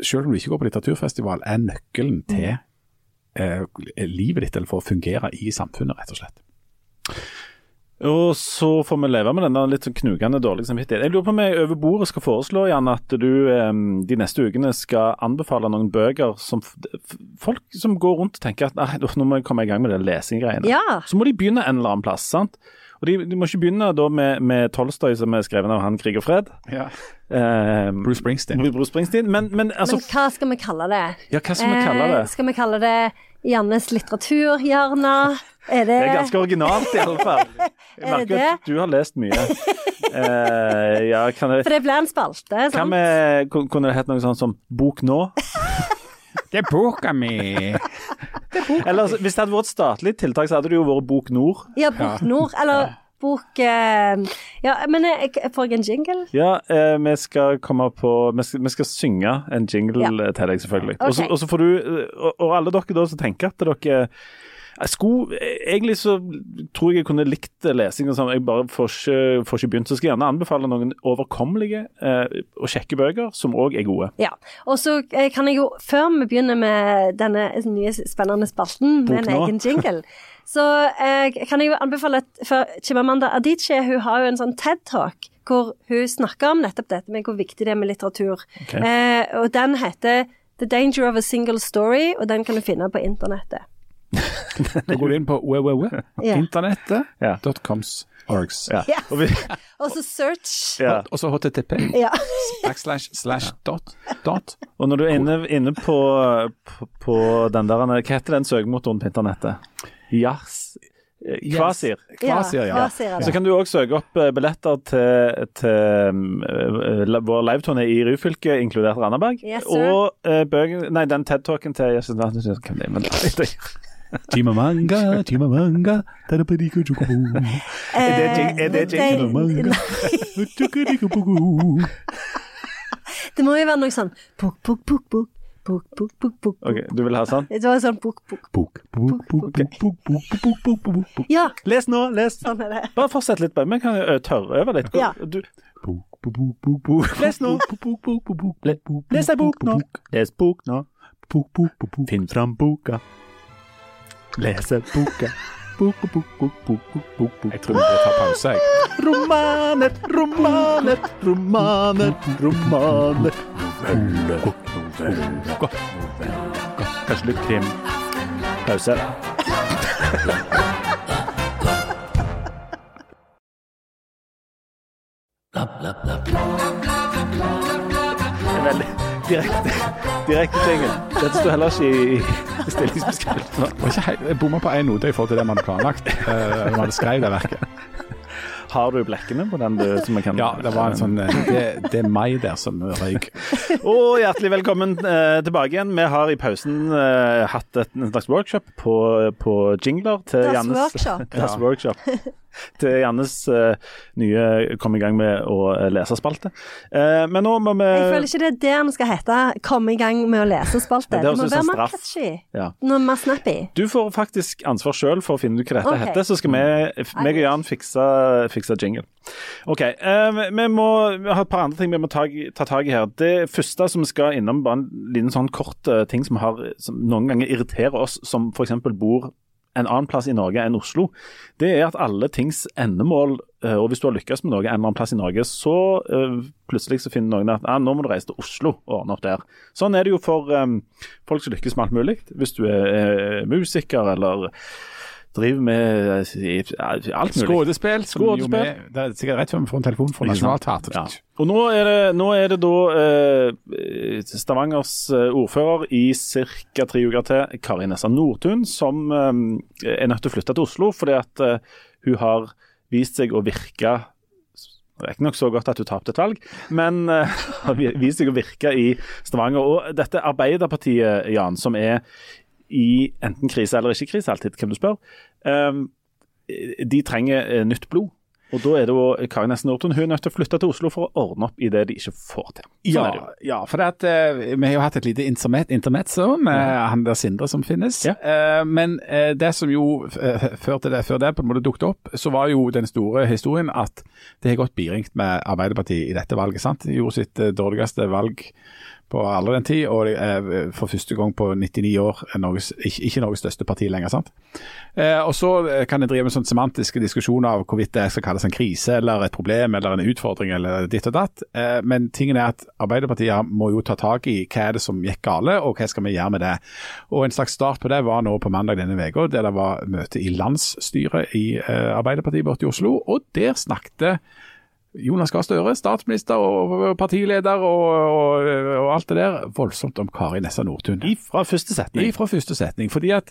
selv om du ikke går på litteraturfestival, er nøkkelen til eh, livet ditt, eller for å fungere i samfunnet, rett og slett. Og så får vi leve med denne litt sånn knugende dårlige samvittighet. Jeg lurer på om jeg over bordet skal foreslå Jan, at du eh, de neste ukene skal anbefale noen bøker som folk som går rundt og tenker at nå må jeg komme i gang med det lesinggreiene. Ja. Så må de begynne en eller annen plass. sant? Og De, de må ikke begynne da med, med Tolstoy, som er skrevet av han Krig og fred. Eh, Bruce Springsteen. Bruce Springsteen. Men, men altså Men hva skal vi kalle det? Ja, hva skal vi kalle det? Eh, skal vi kalle det Jannes litteraturhjørne? Er det, Det er ganske originalt, i alle fall. [laughs] Jeg Er det merker at du har lest mye. Eh, ja, kan det For det blir en spalte, sant? Kan vi, kunne det hett noe sånt som Bok nå? [laughs] Det er boka mi! Eller altså, hvis det hadde vært et statlig tiltak, så hadde det jo vært Bok Nord. Ja, Bok Nord. Eller Bok eh, Ja, men jeg, får jeg en jingle? Ja, eh, vi skal komme på vi skal, vi skal synge en jingle Ja. eh, til deg, selvfølgelig. Og. Og så får du eh, og, og alle dere da som tenker at dere jeg skulle, Egentlig så tror jeg jeg kunne likt lesing og sånn, jeg bare får ikke, får ikke begynt. Så skal jeg gjerne anbefale noen overkommelige eh, og kjekke bøker som òg er gode. Ja. Og så eh, kan jeg jo, før vi begynner med denne nye spennende spalten med en nå. egen jingle, [laughs] så eh, kan jeg jo anbefale at for Chimamanda Adichie hun har jo en sånn TED-talk hvor hun snakker om nettopp dette med hvor viktig det er med litteratur. Okay. Eh, og den heter The Danger of a Single Story, og den kan du finne på internettet. [laughs] Da går du inn på [laughs] Ja. www.internettet.coms orgs. Ja. Ja. Og vi, [laughs] Og så search. ja. Og så HTTP Ja. backslash slash dot dot. Og når du er inne, inne på, på, på den der Hva heter den søkemotoren på internettet? Jars... eh, Kvasir. Kvasir, ja. Kvasir ja. Så kan du òg søke opp eh, billetter til, til um, eh, vår liveturné i Ryfylke, inkludert Randaberg. Yes, og uh, bøken Nei, den TED-talken til Hvem det er, men Chimamanga, chimamanga, tarapadiku chukubu. Er det chimamanga? Det må jo være noe sånn puk, puk, puk, puk. Puk, puk, puk, puk, Ok, Du vil ha sånn? Det var sånn puk, puk. Puk, puk, puk, puk, puk, puk, puk, Ja. Les nå, les. Sånn er det. Bare fortsett litt, vi kan tørre øve litt. Ja. Du, puk, puk, puk, puk Les nå. Les ei bok nå. Les bok nå. Finn fram boka. Lese boka. Bok, bok, bok, bok, bok, Jeg tror vi tar pause, jeg. Romaner, romaner, romaner, romaner. Noveller, noveller, noveller. Kanskje litt krim. Pause. Bla, bla, bla, bla, bla, bla, bla veldig direkte, direkte tingen. Dette står heller ikke i, i stillingsbeskrivelsen. Jeg bomma på én note i forhold til det man hadde planlagt. eh, man hadde skrevet det verket. Har du blekkene på den du, som jeg kan Ja, det var en sånn eh, Det, det er meg der som røyk. Og hjertelig velkommen eh, tilbake igjen. Vi har i pausen eh, hatt et, en slags workshop på, på jingler til Das Jannes workshop. [laughs] Das Ja. workshop. [laughs] til Jannes uh, nye kom i gang med å eh, lese spalte. Uh, men nå må vi Jeg føler ikke det er det den skal hete. Kom i gang med å lese spalte. [laughs] Det Det, må være mer straff. catchy. Ja. Noe mer snappy. Du får faktisk ansvar sjøl for å finne ut hva dette okay. heter, så skal vi, meg og Jan fikse, fikse jingle. OK. Uh, vi må vi har et par andre ting vi må ta, ta tak i her. Det første som vi skal innom, bare en liten sånn kort eh, ting som, har, som noen ganger irriterer oss som f.eks. bor en annen plass i Norge enn Oslo, det er at alle tings endemål, eh, og hvis du har lykkes med noe en eller annen plass i Norge, så eh, plutselig så finner noen at ah, nå må du reise til Oslo og ordne opp der. Sånn er det jo for um, folk som lykkes med alt mulig. Hvis du er er musiker eller driver med eh, alt mulig. Skådespill. vi- Det er sikkert rett før vi får en telefon fra Ikke? Nationaltheatret. Ja. Og nå er det, nå er det da eh, Stavangers eh, ordfører i ca. tre uker til, Kari Nessa Nordtun, som eh, er nødt til å flytte til Oslo fordi at eh, hun har vist seg å virke Riktignok så godt at hun tapte et valg, men eh, [laughs] har vi- vist seg å virke i Stavanger. Og dette Arbeiderpartiet, Jan, som er i enten krise eller ikke krise, alltid hvem du spør, eh, de trenger eh, nytt blod. Og da er det jo Kari Nesten Nordtun hun er nødt til å flytte til Oslo for å ordne opp i det de ikke får til. Sånn Ja, ja, for at, uh, vi har jo hatt et lite intermezzo med han der Sindre som finnes. Ja. Uh, men uh, det som jo før førte det, før det på en måte dukket opp, så var jo den store historien at det har gått biringt med Arbeiderpartiet i dette valget. sant? De gjorde sitt dårligste valg på aldri den tid, og det er for første gang på 99 år Norges, ikke Norges største parti lenger. sant? Eh, og Så eh, kan en drive med sånn semantiske diskusjoner av hvorvidt det skal kalles en krise eller et problem eller en utfordring eller ditt og datt. Eh, men tingen er at Arbeiderpartiet må jo ta tak i hva er det som gikk gale, og hva skal vi gjøre med det. Og En slags start på det var nå på mandag denne uka, der det var møte i landsstyret i eh, Arbeiderpartiet borte i Oslo. og Der snakket Jonas Gahr Støre, statsminister og partileder og, og, og alt det der, voldsomt om Kari Nessa Nordtun. Fra første setning. Fra første setning. fordi at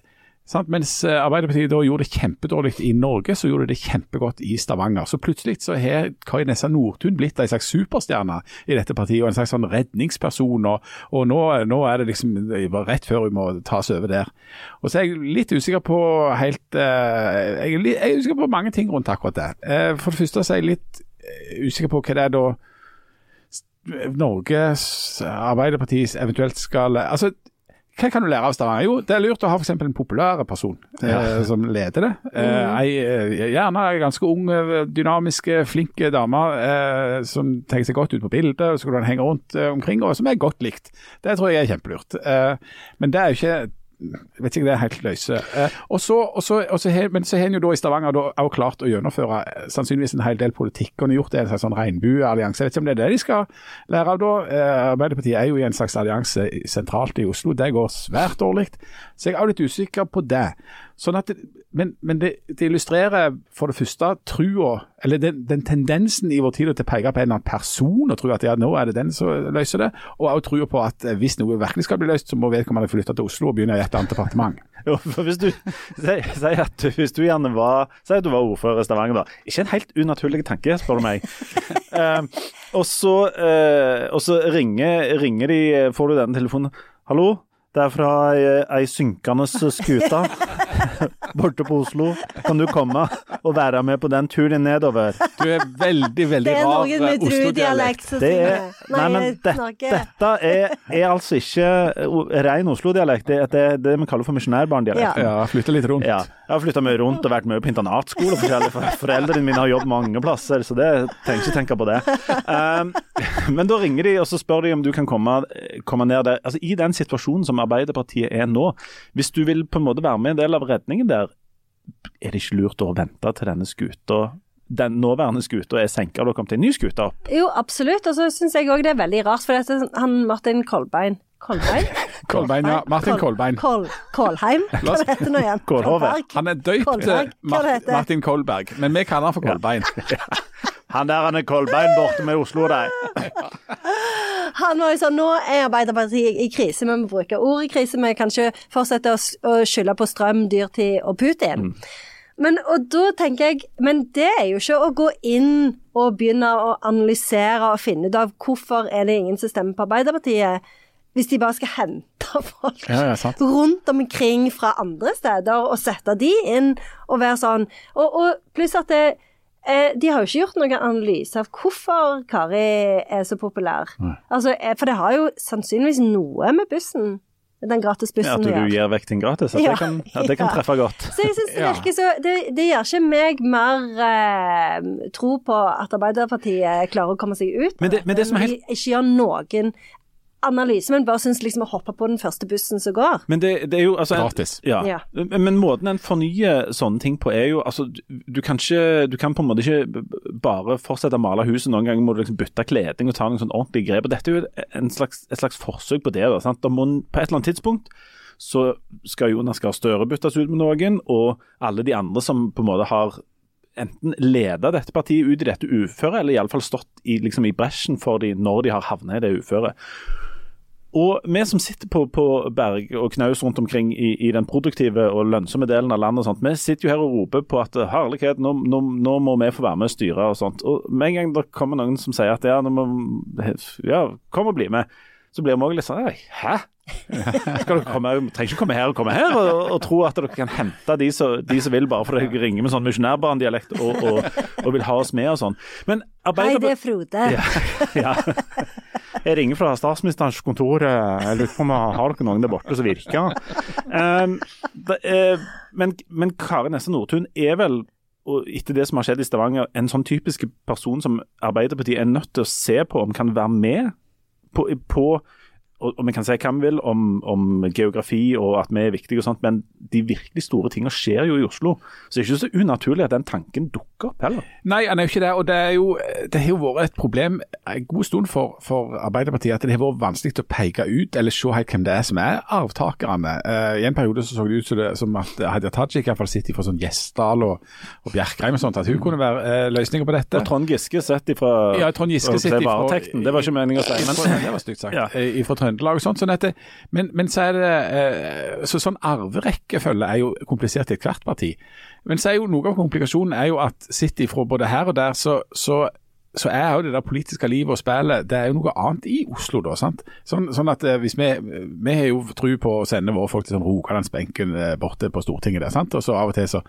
sant, Mens eh, Arbeiderpartiet da gjorde det kjempedårlig i Norge, så gjorde de det kjempegodt i Stavanger. Så plutselig så har Kari Nessa Nordtun blitt en slags superstjerne i dette partiet, og en slags sånn redningsperson. Og, og nå, nå er det liksom rett før hun må tas over der. Og så er jeg litt usikker på helt eh, jeg, er litt, jeg er usikker på mange ting rundt akkurat det. Eh, for det første så er jeg litt usikker på hva det er da Norges Arbeiderparti eventuelt skal Altså, hva kan du lære av Stavanger? Jo, det er lurt å ha f.eks. en populær person eh, [laughs] som leder det. Eh, ei, eh, gjerne ei ganske ung, dynamisk, flinke dame eh, som tenker seg godt ut på bildet, og så kan henge rundt eh, omkring, og som er godt likt. Det tror jeg er kjempelurt. Eh, men det er jo ikke jeg vet ikke, det er helt løse. Eh, og så, og så, og så, men så har en jo da i Stavanger da også klart å gjennomføre eh, sannsynligvis en hel del politikk. Og har gjort det en slags sånn regnbueallianse. Jeg vet ikke om det er det de skal lære av da. Eh, Arbeiderpartiet er jo i en slags allianse sentralt i Oslo. Det går svært dårlig. Så jeg er jo litt usikker på det. Sånn at men men det, det illustrerer for det første trua, eller den, den tendensen i vår tid til å peke på en eller annen person og tro at ja, nå er det den som løser det, og også trua på at eh, hvis noe virkelig skal bli løst, så må vedkommende flytte til Oslo og begynne i et annet departement. [laughs] Jo, for hvis du sier si at hvis du gjerne var Si at du var ordfører i Stavanger, da. Ikke en helt unaturlig tanke, spør du meg. uh, [laughs] og så, uh, og så ringer, ringer de Får du denne telefonen. Hallo, det er fra ei, ei synkende skute [laughs] borte på Oslo. Kan du komme og være med på den turen nedover? Du er veldig, veldig Det er rar eh, med Oslo-dialekt. Det er, nei, men det, dette er, er altså ikke ren Oslo-dialekt. Det er det, det vi kaller for misjonærbarndialekt. Ja. Ja, flytte litt rundt. Ja, jeg har flytta mye rundt og vært mye på internatskole. og forskjellig. For- Foreldrene mine har jobbet mange plasser, så det trenger ikke tenke på det. Um, men da ringer de og så spør de om du kan komme, komme ned der. Altså, I den situasjonen som Arbeiderpartiet er nå, hvis du vil på en måte være med en del av redningen der, er det ikke lurt å vente til denne skuta den nåværende skuta er senka og det har kommet en ny skute opp? Jo, absolutt. Og så syns jeg òg det er veldig rart, for dette, han Martin Kolbein Kolbein? [laughs] Kolbein, ja. Martin Kolbein. Kol, Kolheim? [laughs] Hva heter det nå igjen? Kolhove. Han er døypt det Mart? Martin Kolberg, men vi kaller han for Kolbein. [laughs] Han der han er Kolbein borte med Oslo, de. Han var jo sånn, Nå er Arbeiderpartiet i krise, vi må bruke ordet krise. Vi kan ikke fortsette å, skylde på strøm, dyrtid og Putin. Men, og da tenker jeg, men det er jo ikke å gå inn og begynne å analysere og finne ut av hvorfor er det ingen som stemmer på Arbeiderpartiet, hvis de bare skal hente folk Ja, rundt omkring fra andre steder og sette de inn og være sånn. Og, og pluss at det, eh, de har jo ikke gjort noen analyse av hvorfor Kari er så populær. Altså, eh, for det har jo sannsynligvis noe med bussen, den Ja, gjør. at du gir vekk ting gratis. At Ja, det kan, at det kan treffe godt. Så jeg synes det virker så Det, det gjør ikke meg mer eh, tro på at Arbeiderpartiet klarer å komme seg ut. Men det- men det som er helt- ikke gjør noen analyse, men bare syns liksom å hoppe på den første bussen som går. Men det, det er jo altså, Gratis. Ja. Ja. Men måten en fornyer sånne ting på, er jo altså Du, kan ikke Du kan på en måte ikke bare fortsette å male huset. Noen ganger må du liksom bytte kleding og ta noen sånn ordentlige grep. og Dette er jo en slags, et slags forsøk på det. Da, sant? Da må, en- på et eller annet tidspunkt så skal Jonas Gahr Støre byttes ut med noen, og alle de andre som på en måte har enten leda dette partiet ut i dette uføret, eller iallfall stått i, liksom, i bresjen for dem når de har havnet i det uføret. Og vi som sitter på, på berg og knaus rundt omkring i, i den produktive og lønnsomme delen av landet, sånt, vi sitter jo her og roper på at herlighet, nå, nå, nå må vi få være med og styre og sånt. Og med en gang det kommer noen som sier at ja, må, ja kom og bli med, så blir vi òg litt sånn «Ei, Hæ? Skal dere komme, trenger ikke komme her og komme her og, og tro at dere kan hente de som, de som vil, bare fordi dere ringer med sånn misjonærbarndialekt og, og, og vil ha oss med og sånn. Men Hei, det er Frode. ja, [laughs] ja. Jeg ringer fra statsministerens kontor. eh, Jeg lurer på om jeg har dere noen der borte som virker. Det, er- men, men Kari Nesse Nordtun er vel, og etter det som har skjedd i Stavanger, en sånn typisk person som Arbeiderpartiet er nødt til å se på om kan være med på, på og, og Vi kan si hva vi vil om, om geografi og at vi er viktige, og sånt, men de virkelig store tingene skjer jo i Oslo. Så det er ikke så unaturlig at den tanken dukker opp heller. Nei, han er jo ikke det. Og det, er jo, det har jo vært et problem en god stund for, for Arbeiderpartiet at det har vært vanskelig å peke ut eller se helt hvem det er som er arvtakerne. Uh, I en periode så, så det ut som, det, som at Hadia Tajik i hvert fall sitter fra sånn Gjesdal og, og Bjerkreim og sånt, at hun kunne være uh, løsninga på dette. Og Trond Giske sett ifra Ja, Trond Giske sitter ifra- varetekten. Det var ikke meningen å si. Men, det var stygt sagt. Ja. Eh, Fra Trøndelag og sånt. Sånn det, men, men så er det eh, så Sånn arverekkefølge er jo komplisert i ethvert parti. Men så er jo noe av komplikasjonen er jo at sitter ifra både her og der, så, så så er jo det der politiske livet og spillet det er jo noe annet i Oslo, da. sant? Sånn, sånn at eh, hvis vi, vi har jo tro på å sende våre folk til sånn Rogalandsbenken eh, borte på Stortinget der, sant? og så av og til så,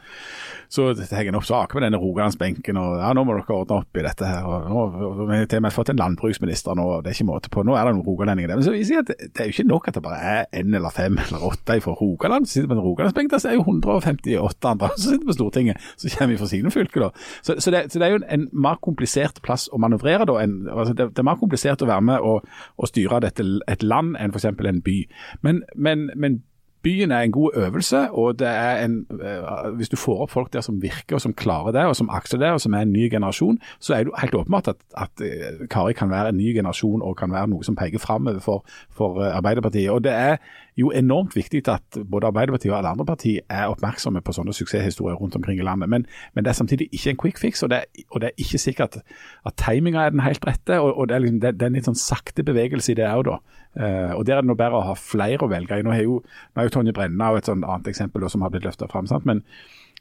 så henger en opp saker med denne Rogalandsbenken, og ja, nå må dere ordne opp i dette her. og nå Vi har til og med fått en landbruksminister nå, og det er ikke måte på. Nå er det noen rogalendinger der. Men så viser jeg at det, er jo ikke nok at det bare er én eller fem eller åtte fra Rogaland som sitter på en Rogalandsbenk. Der så er jo 158 andre som sitter på Stortinget, som kommer fra sine fylker. da. Så, så, det, så det er jo en, en mer komplisert plass å manøvrere da. En, altså det, det er mer komplisert å være med og, og styre dette, et land enn f.eks. en by. Men, men, men Byen er en god øvelse, og det er en, eh, hvis du får opp folk der som virker og som klarer det, og som akser det, og som er en ny generasjon, så er det helt åpenbart at, at eh, Kari kan være en ny generasjon og kan være noe som peker framover for, for eh, Arbeiderpartiet. Og Det er jo enormt viktig at både Arbeiderpartiet og alle andre partier er oppmerksomme på sånne suksesshistorier rundt omkring i landet. Men, men det er samtidig ikke en quick fix, og det er, og det er ikke sikkert at timinga er den helt rette. og, og det, er liksom, det, det er en litt sånn sakte bevegelse i det òg, da. Eh, og Der er det nå bedre å ha flere å velge i. Nå har jo, er jo Tonje Brenna og et sånt annet eksempel da, som har blitt løfta fram. sant? Men,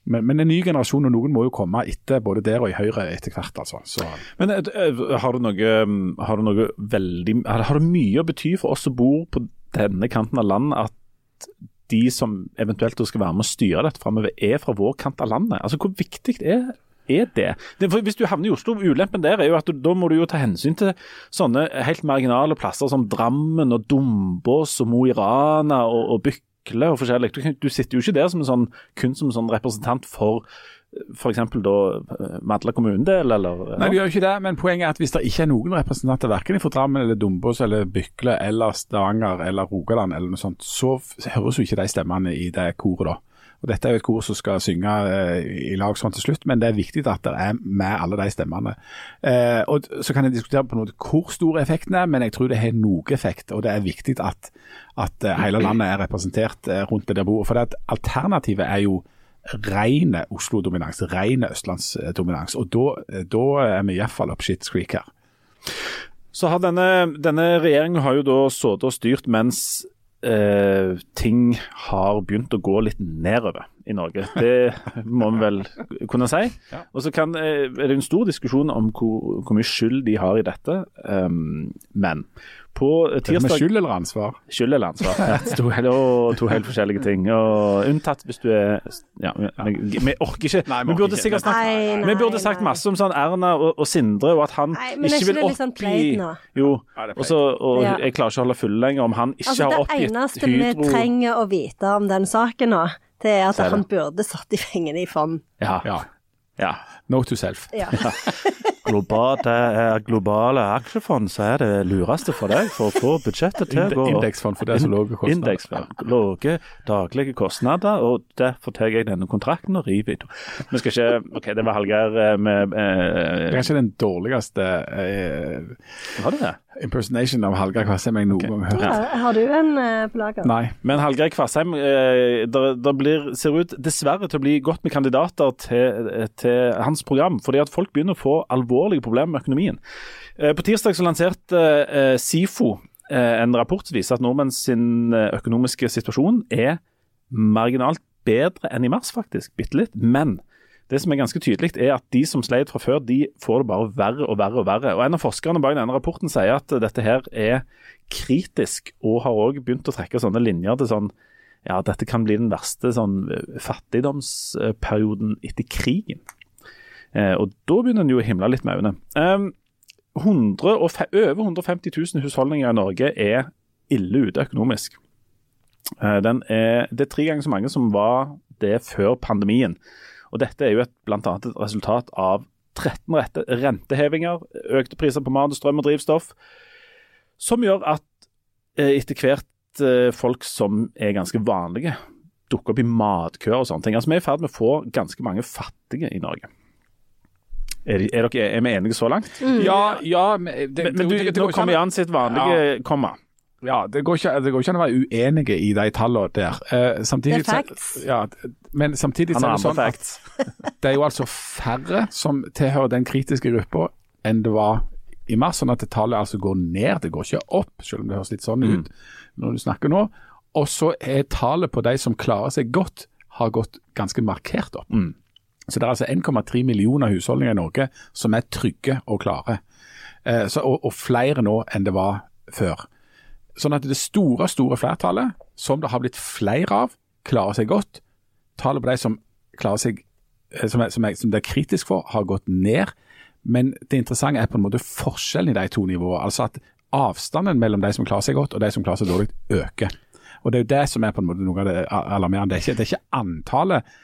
men, men en ny generasjon, og noen må jo komme etter både der og i Høyre etter hvert. altså. Så, men eh, eh, har du noe, mm, har du noe veldig har det mye å bety for oss som bor på denne kanten av landet, at de som eventuelt skal være med å styre dette framover, er fra vår kant av landet? Altså, Hvor viktig er er det? det for hvis du havner i Oslo, ulempen der er jo at du, da må du jo ta hensyn til sånne helt marginale plasser som Drammen og Dombås og Mo i Rana og, og Bykle og forskjellig. Du, du sitter jo ikke der som en sånn, kun som en sånn representant for f.eks. da eh, Madla kommunedel, eller Nei, vi gjør jo ikke det, men poenget er at hvis det ikke er noen representanter verken fra Drammen eller Dombås eller Bykle eller Stavanger eller Rogaland eller noe sånt, så høres jo ikke de stemmene i det koret da. Og Dette er jo et kor som skal synge eh, i lag sånn til slutt, men det er viktig at det er med alle de stemmene. Eh, og Så kan jeg diskutere på noe hvor stor effekten er, men jeg tror det har noe effekt. Og det er viktig at, at eh, hele landet er representert eh, rundt det der bordet. For det at alternativet er jo rene Oslo-dominans, rene østlandsdominans. Og da er vi iallfall opp shit creek her. Så har denne, denne regjeringen har jo da sittet og styrt mens eh, ting har begynt å gå litt nedover i Norge. Det må vi vel kunne si. Og så eh, er det en stor diskusjon om hvor, hvor mye skyld de har i dette. Um, men på Er det med tirsdag skyld eller ansvar? Skyld eller ansvar. Ja, [laughs] to, helt- og to helt forskjellige ting. Og unntatt hvis du er Ja, vi, vi orker ikke. Nei, vi vi burde ikke. sikkert snakket Nei, nei, Vi burde sagt nei. masse om sånn Erna og, og Sindre, og at han Nei, men er ikke vil det litt sånn oppgi nå? Jo. Og, så, og Ja. jeg klarer ikke å holde fulle lenger om han ikke Altså, har det eneste eneste vi trenger å vite om den saken nå, det er at han burde satt i pengene i fond. Ja. Ja. Ja. Note to self. Ja. [laughs] Global, det er globale aksjefond så er det lureste for deg for å få budsjettet til å gå Indeksfond for det er så lave kostnader. Indeksfond. Lave daglige kostnader, og derfor tar jeg denne kontrakten og river i to. Vi skal ikke OK, det var Hallgeir eh, med Det er eh, kanskje den dårligste eh, Var det det? impersonation av Hallgeir Kvassheim jeg noen gang har hørt. Ja, Har du en eh, på lager? Nei. Men Hallgeir Kvassheim, eh, det det ser ut dessverre til å bli godt med kandidater til, til hans program, fordi at folk begynner å få alvorlige problemer med økonomien. Eh, På tirsdag så lanserte eh, SIFO eh, en rapport som viser at nordmenn sin eh, økonomiske situasjon er marginalt bedre enn i mars, faktisk. Bitte litt. Men det som er ganske tydelig, er at de som sleit fra før, de får det bare verre og verre og verre. Og En av forskerne bak denne rapporten sier at dette her er kritisk, og har òg begynt å trekke sånne linjer til sånn ja, dette kan bli den verste sånn fattigdomsperioden etter krigen. Eh, og da begynner en jo å himle litt med øynene. 100 og fe- over 150 000 husholdninger i Norge er ille ute økonomisk. Eh, er, det er tre ganger så mange som var det før pandemien. Og Dette er jo et, blant annet et resultat av 13 rette, rentehevinger, økte priser på mat, strøm og drivstoff, som gjør at eh, etter hvert folk som er ganske vanlige, dukker opp i matkøer og sånne ting. Altså Vi er i ferd med å få ganske mange fattige i Norge. Er, er, dere, er vi enige så langt? Ja, ja men, det, Men, men du, det- det nå kommer an- Jan sitt vanlige komma. Ja, det går, ikke, det går ikke an å være uenige i de tallene der. Eh, samtidig, Det er facts. Ja, men samtidig er det sånn at [laughs] det er jo altså færre som tilhører den kritiske gruppa enn det var i mars, sånn at tallet altså går ned. Det går ikke opp, selv om det høres litt sånn Mm. ut når du snakker nå. Og så er tallet på de som klarer seg godt, har gått ganske markert opp. Mm. Så det er altså 1,3 millioner husholdninger i Norge som er trygge og klare. Eh, så, og, og flere nå enn det var før. Sånn at det store, store flertallet, som det har blitt flere av, klarer seg godt. Tallet på de som klarer seg, eh, som, er, som, er, som det er kritisk for, har gått ned. Men det interessante er på en måte forskjellen i de to nivåene. Altså at avstanden mellom de som klarer seg godt og de som klarer seg dårlig, øker. Og Det er jo det som er på en måte noe av det alarmerende. Det er ikke, det er ikke antallet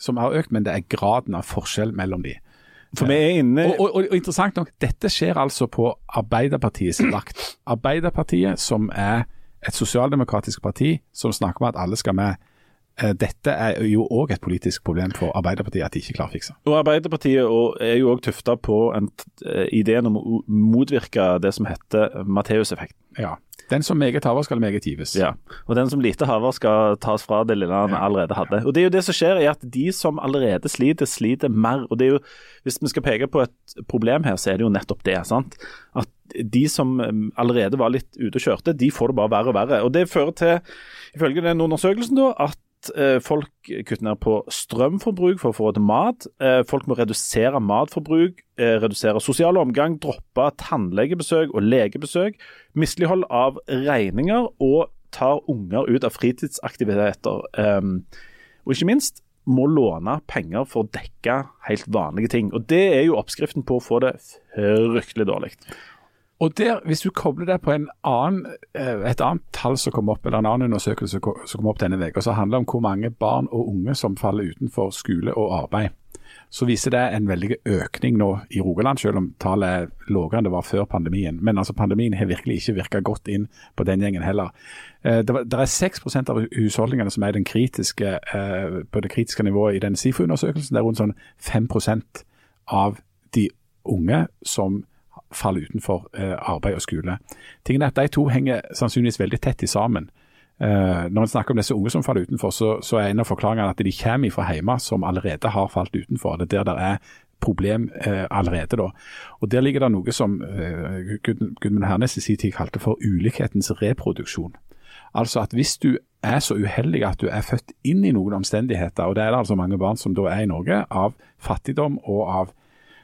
som har økt, men det er graden av forskjell mellom de. For vi er inne Og, og, og, interessant nok, dette skjer altså på Arbeiderpartiets vakt. Arbeiderpartiet, som er et sosialdemokratisk parti som snakker om at alle skal med. Eh, Dette er jo òg et politisk problem for Arbeiderpartiet at de ikke klarer å fikse. Og Arbeiderpartiet er jo òg tufta på en, eh, ideen om å motvirke det som heter Matteus-effekten. Ja. Den som meget haver, skal meget gives. Ja. Og den som lite haver, skal tas fra det lille han allerede hadde. Og det er jo det som skjer, er at de som allerede sliter, sliter mer. Og det er jo, hvis vi skal peke på et problem her, så er det jo nettopp det. sant? At de som eh, allerede var litt ute og kjørte, de får det bare verre og verre. Og det fører til, ifølge den undersøkelsen, da, at eh, folk kutter ned på strømforbruk for å få råd til mat. Eh, folk må redusere matforbruk, eh, redusere sosial omgang, droppe tannlegebesøk og legebesøk, mislighold av regninger og tar unger ut av fritidsaktiviteter. Um, og ikke minst må låne penger for å dekke helt vanlige ting. Og Det er jo oppskriften på å få det fryktelig dårlig. Og der, Hvis du kobler det på en annen, eh, et annet tall som kom opp, eller en annen undersøkelse som kom- opp denne uka, som handler om hvor mange barn og unge som faller utenfor skole og arbeid, så viser det en veldig økning nå i Rogaland, selv om tallet er lavere enn det var før pandemien. Men altså pandemien har virkelig ikke virka godt inn på den gjengen heller. Eh, Det, er 6% av husholdningene som er kritiske, eh, på det kritiske nivået i den SIFO-undersøkelsen. Det er rundt sånn 5% av de unge som faller utenfor eh, arbeid og skole. Tingen er at De to henger sannsynligvis veldig tett i sammen. Eh, når en snakker om disse unge som faller utenfor, så, så er en av forklaringene at de kommer fra hjemme som allerede har falt utenfor. Det er der det er problem eh, allerede. da. Og Der ligger det noe som eh, Gud- Gudmund Hernes i sin tid kalte for ulikhetens reproduksjon. Altså at hvis du er så uheldig at du er født inn i noen omstendigheter, og det er det altså mange barn som da er i Norge, av fattigdom og av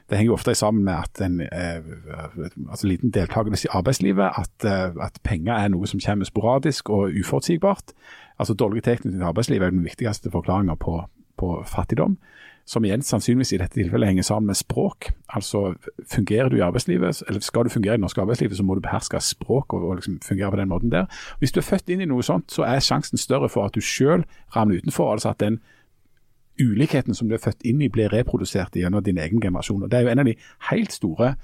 det henger jo ofte sammen med at en eh, altså liten deltakelse i arbeidslivet, at, eh, at penger er noe som kommer sporadisk og uforutsigbart. Altså Dårlig tilknytning til arbeidslivet er den viktigste forklaringa på, på fattigdom, som igjen sannsynligvis i dette tilfellet henger sammen med språk. Altså Fungerer du i arbeidslivet, eller skal du fungere i det norske arbeidslivet, så må du beherske språk og, og liksom fungere på den måten der. Hvis du er født inn i noe sånt, så er sjansen større for at du sjøl ramler utenfor. altså at den ulikheten som du er født inn i, blir reprodusert gjennom din egen generasjon. Og Det er jo en av de helt store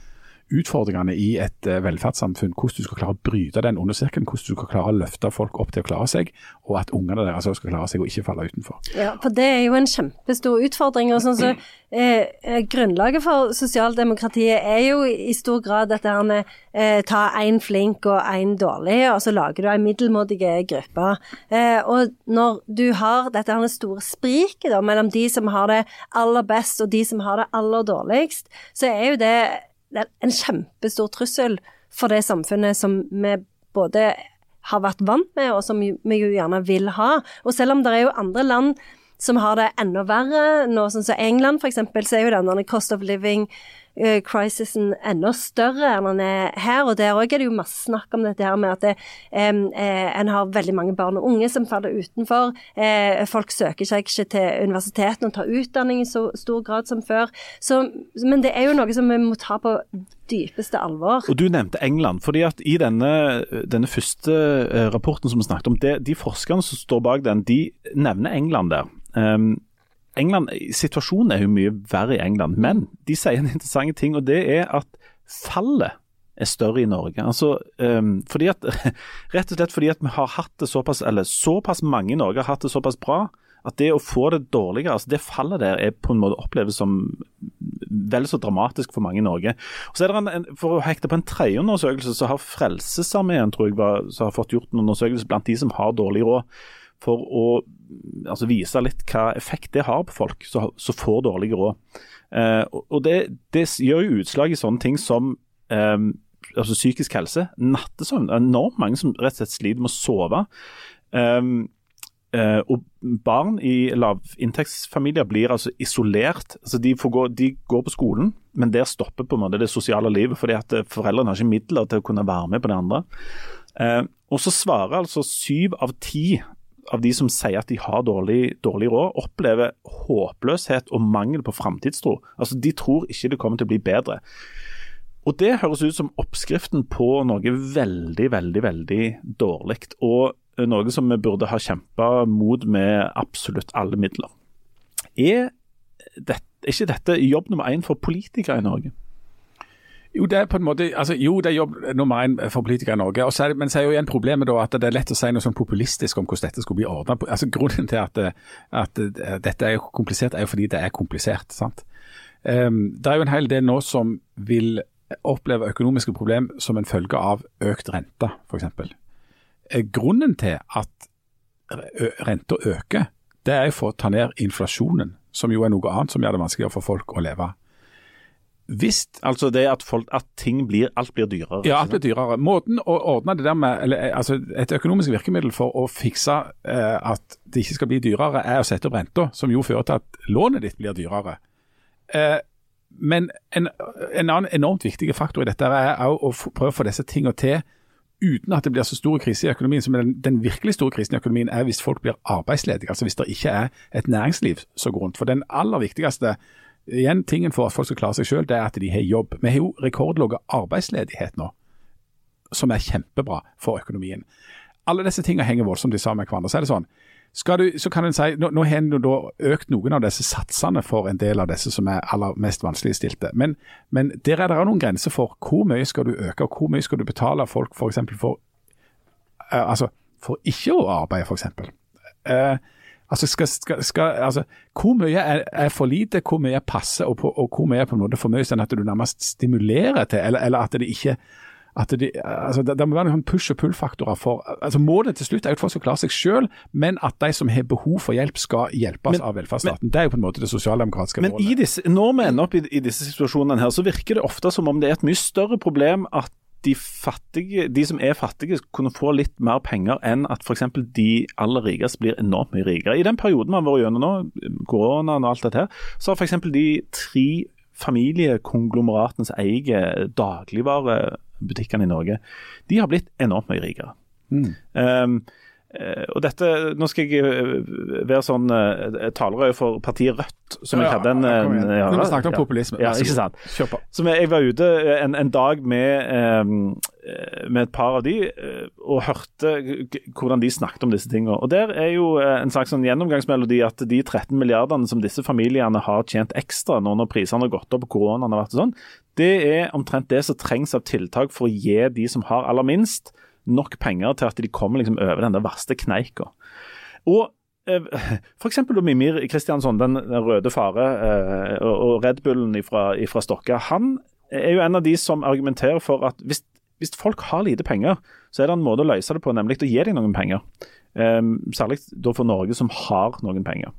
utfordringene i et eh, velferdssamfunn. Hvordan du skal klare å bryte den onde sirkelen, hvordan du skal klare å løfte folk opp til å klare seg, og at ungene deres også skal klare seg og ikke falle utenfor. Ja, for det er jo en kjempestor utfordring. og sånn så, [clears throat] eh, eh, Grunnlaget for sosialdemokratiet er jo i stor grad dette her med eh, ta én flink og én dårlig, og så lager du ei middelmådig gruppe. Eh, og når du har dette her store spriket mellom de som har det aller best og de som har det aller dårligst, så er jo det, det er en kjempestor trussel for det samfunnet som vi både har vært vant med, og som vi jo gjerne vil ha. Og selv om det er jo andre land som har det enda verre, nå sånn som England f.eks., så er jo denne cost of living crisisen enda større enn den er her. Og der òg er det jo masse snakk om dette her med at det, eh, en har veldig mange barn og unge som faller utenfor. Eh, folk søker seg ikke til universitetene og tar utdanning i så stor grad som før. Så, men det er jo noe som vi må ta på dypeste alvor. Og Du nevnte England. fordi at I denne, denne første eh, rapporten som vi snakket om, det, de forskerne som står bak den, de nevner England der. Um, England, Situasjonen er jo mye verre i England, men de sier en interessant ting. og Det er at fallet er større i Norge. Altså, um, fordi at, [laughs] rett og slett fordi at vi har hatt det såpass, eller såpass mange i Norge har hatt det såpass bra at det å få det dårligere, altså det fallet der er på en måte oppleves som vel så dramatisk for mange i Norge. Og så er det en, For å hekte på en tredje undersøkelse, så har Frelsesarmeen tror jeg var, så har fått gjort en undersøkelse blant de som har dårlig råd, for å altså, vise litt hva effekt det har på folk som får dårlig råd. Eh, og det, det, gjør jo utslag i sånne ting som eh, altså psykisk helse, nattesøvn. Det er enormt mange som rett og slett sliter med å sove. Eh, Uh, og Barn i lavinntektsfamilier blir altså isolert. Altså de, gå, de, går på skolen, men der stopper på en måte det sosiale livet. fordi at eh, Foreldrene har ikke midler til å kunne være med på det andre. Uh, og så svarer altså syv av ti av de som sier at de har dårlig, dårlig råd, opplever håpløshet og mangel på framtidstro. Altså, de tror ikke det kommer til å bli bedre. Og Det høres ut som oppskriften på noe veldig, veldig, veldig dårlig. Og noe som vi burde ha kjempa mot med absolutt alle midler. Er, det, er ikke dette jobb nummer én for politikere i Norge? Jo, det er på en måte, altså, jo, det er jobb nummer én for politikere i Norge. Så det, men så er jo igjen problemet da at det er lett å si noe sånn populistisk om hvordan dette skulle bli ordna. Altså, grunnen til at, at, dette er komplisert, er jo fordi det er komplisert. sant? Um, det er jo en hel del nå som vil oppleve økonomiske problemer som en følge av økt rente, f.eks. Eh, grunnen til at renta øker, det er jo for å ta ned inflasjonen, som jo er noe annet som gjør det vanskeligere for folk å leve. Hvis, altså det at, folk, at ting blir, alt blir dyrere? Ja, alt blir dyrere. Måten å ordne det der med, eller, eh, altså Et økonomisk virkemiddel for å fikse eh, at det ikke skal bli dyrere, er å sette opp renta, som jo fører til at lånet ditt blir dyrere. Eh, men en, en, annen enormt viktig faktor i dette er å prøve å få disse tingene til uten at det blir så stor krise i økonomien. som den, den virkelig store krisen i økonomien er hvis folk blir arbeidsledige. Altså hvis det ikke er et næringsliv som går rundt. For den aller viktigste igjen, tingen for at folk skal klare seg selv, det er at de har jobb. Vi har jo rekordlav arbeidsledighet nå, som er kjempebra for økonomien. Alle disse tingene henger voldsomt sammen med hverandre. Så er det sånn, du, så kan en si, Nå, nå har en økt noen av disse satsene for en del av disse som er aller mest vanskeligstilte. Men, men der er det noen grenser for hvor mye skal du øke, og hvor mye skal du betale folk f.eks. For, for, uh, altså, for ikke å arbeide, f.eks. Uh, eh, altså, skal, skal, skal, altså, hvor mye er, er, for lite, hvor mye passer, og, på, og hvor mye er på en måte for mye, sånn at du nærmest stimulerer til, eller, eller at det ikke at de, altså det, det, må være noen push- og pull-faktorer. for, altså Målet til slutt er jo at folk skal klare seg selv, men at de som har behov for hjelp, skal hjelpes men, av velferdsstaten. Men, det er jo på en måte det sosialdemokratiske men målet. Men når vi ender opp i, i, disse situasjonene her, så virker det ofte som om det er et mye større problem at de, fattige, de som er fattige, kunne få litt mer penger enn at f.eks. de aller rikeste blir enormt mye rikere. I den perioden vi har vært gjennom nå, koronaen og alt dette her, så har f.eks. de tre familiekonglomeratene som eier dagligvarebutikkene i Norge, de har blitt enormt mye rikere. Mm. Um, og dette, Nå skal jeg eh, være sånn talerøy for partiet Rødt, som ja, jeg hadde en, ja, Vi snakket om populisme. Ja, ikke sant. Kjør på. Som jeg, jeg var ute en, en dag med, med, et par av de og hørte hvordan de snakket om disse tingene. Og Der er jo en slags sånn gjennomgangsmelodi at de 13 milliardene som disse familiene har tjent ekstra nå når prisene har gått opp og koronaen har vært sånn, det er omtrent det som trengs av tiltak for å gi de som har aller minst, nok penger til at de kommer liksom over den der verste kneika. Og eh, F.eks. Mimir Kristiansson, den røde fare eh, og Red Bullen fra Stokka. Han er jo en av de som argumenterer for at hvis, hvis, folk har lite penger, så er det en måte å løse det på, nemlig å gi dem noen penger. Um, særlig da for Norge, som har noen penger.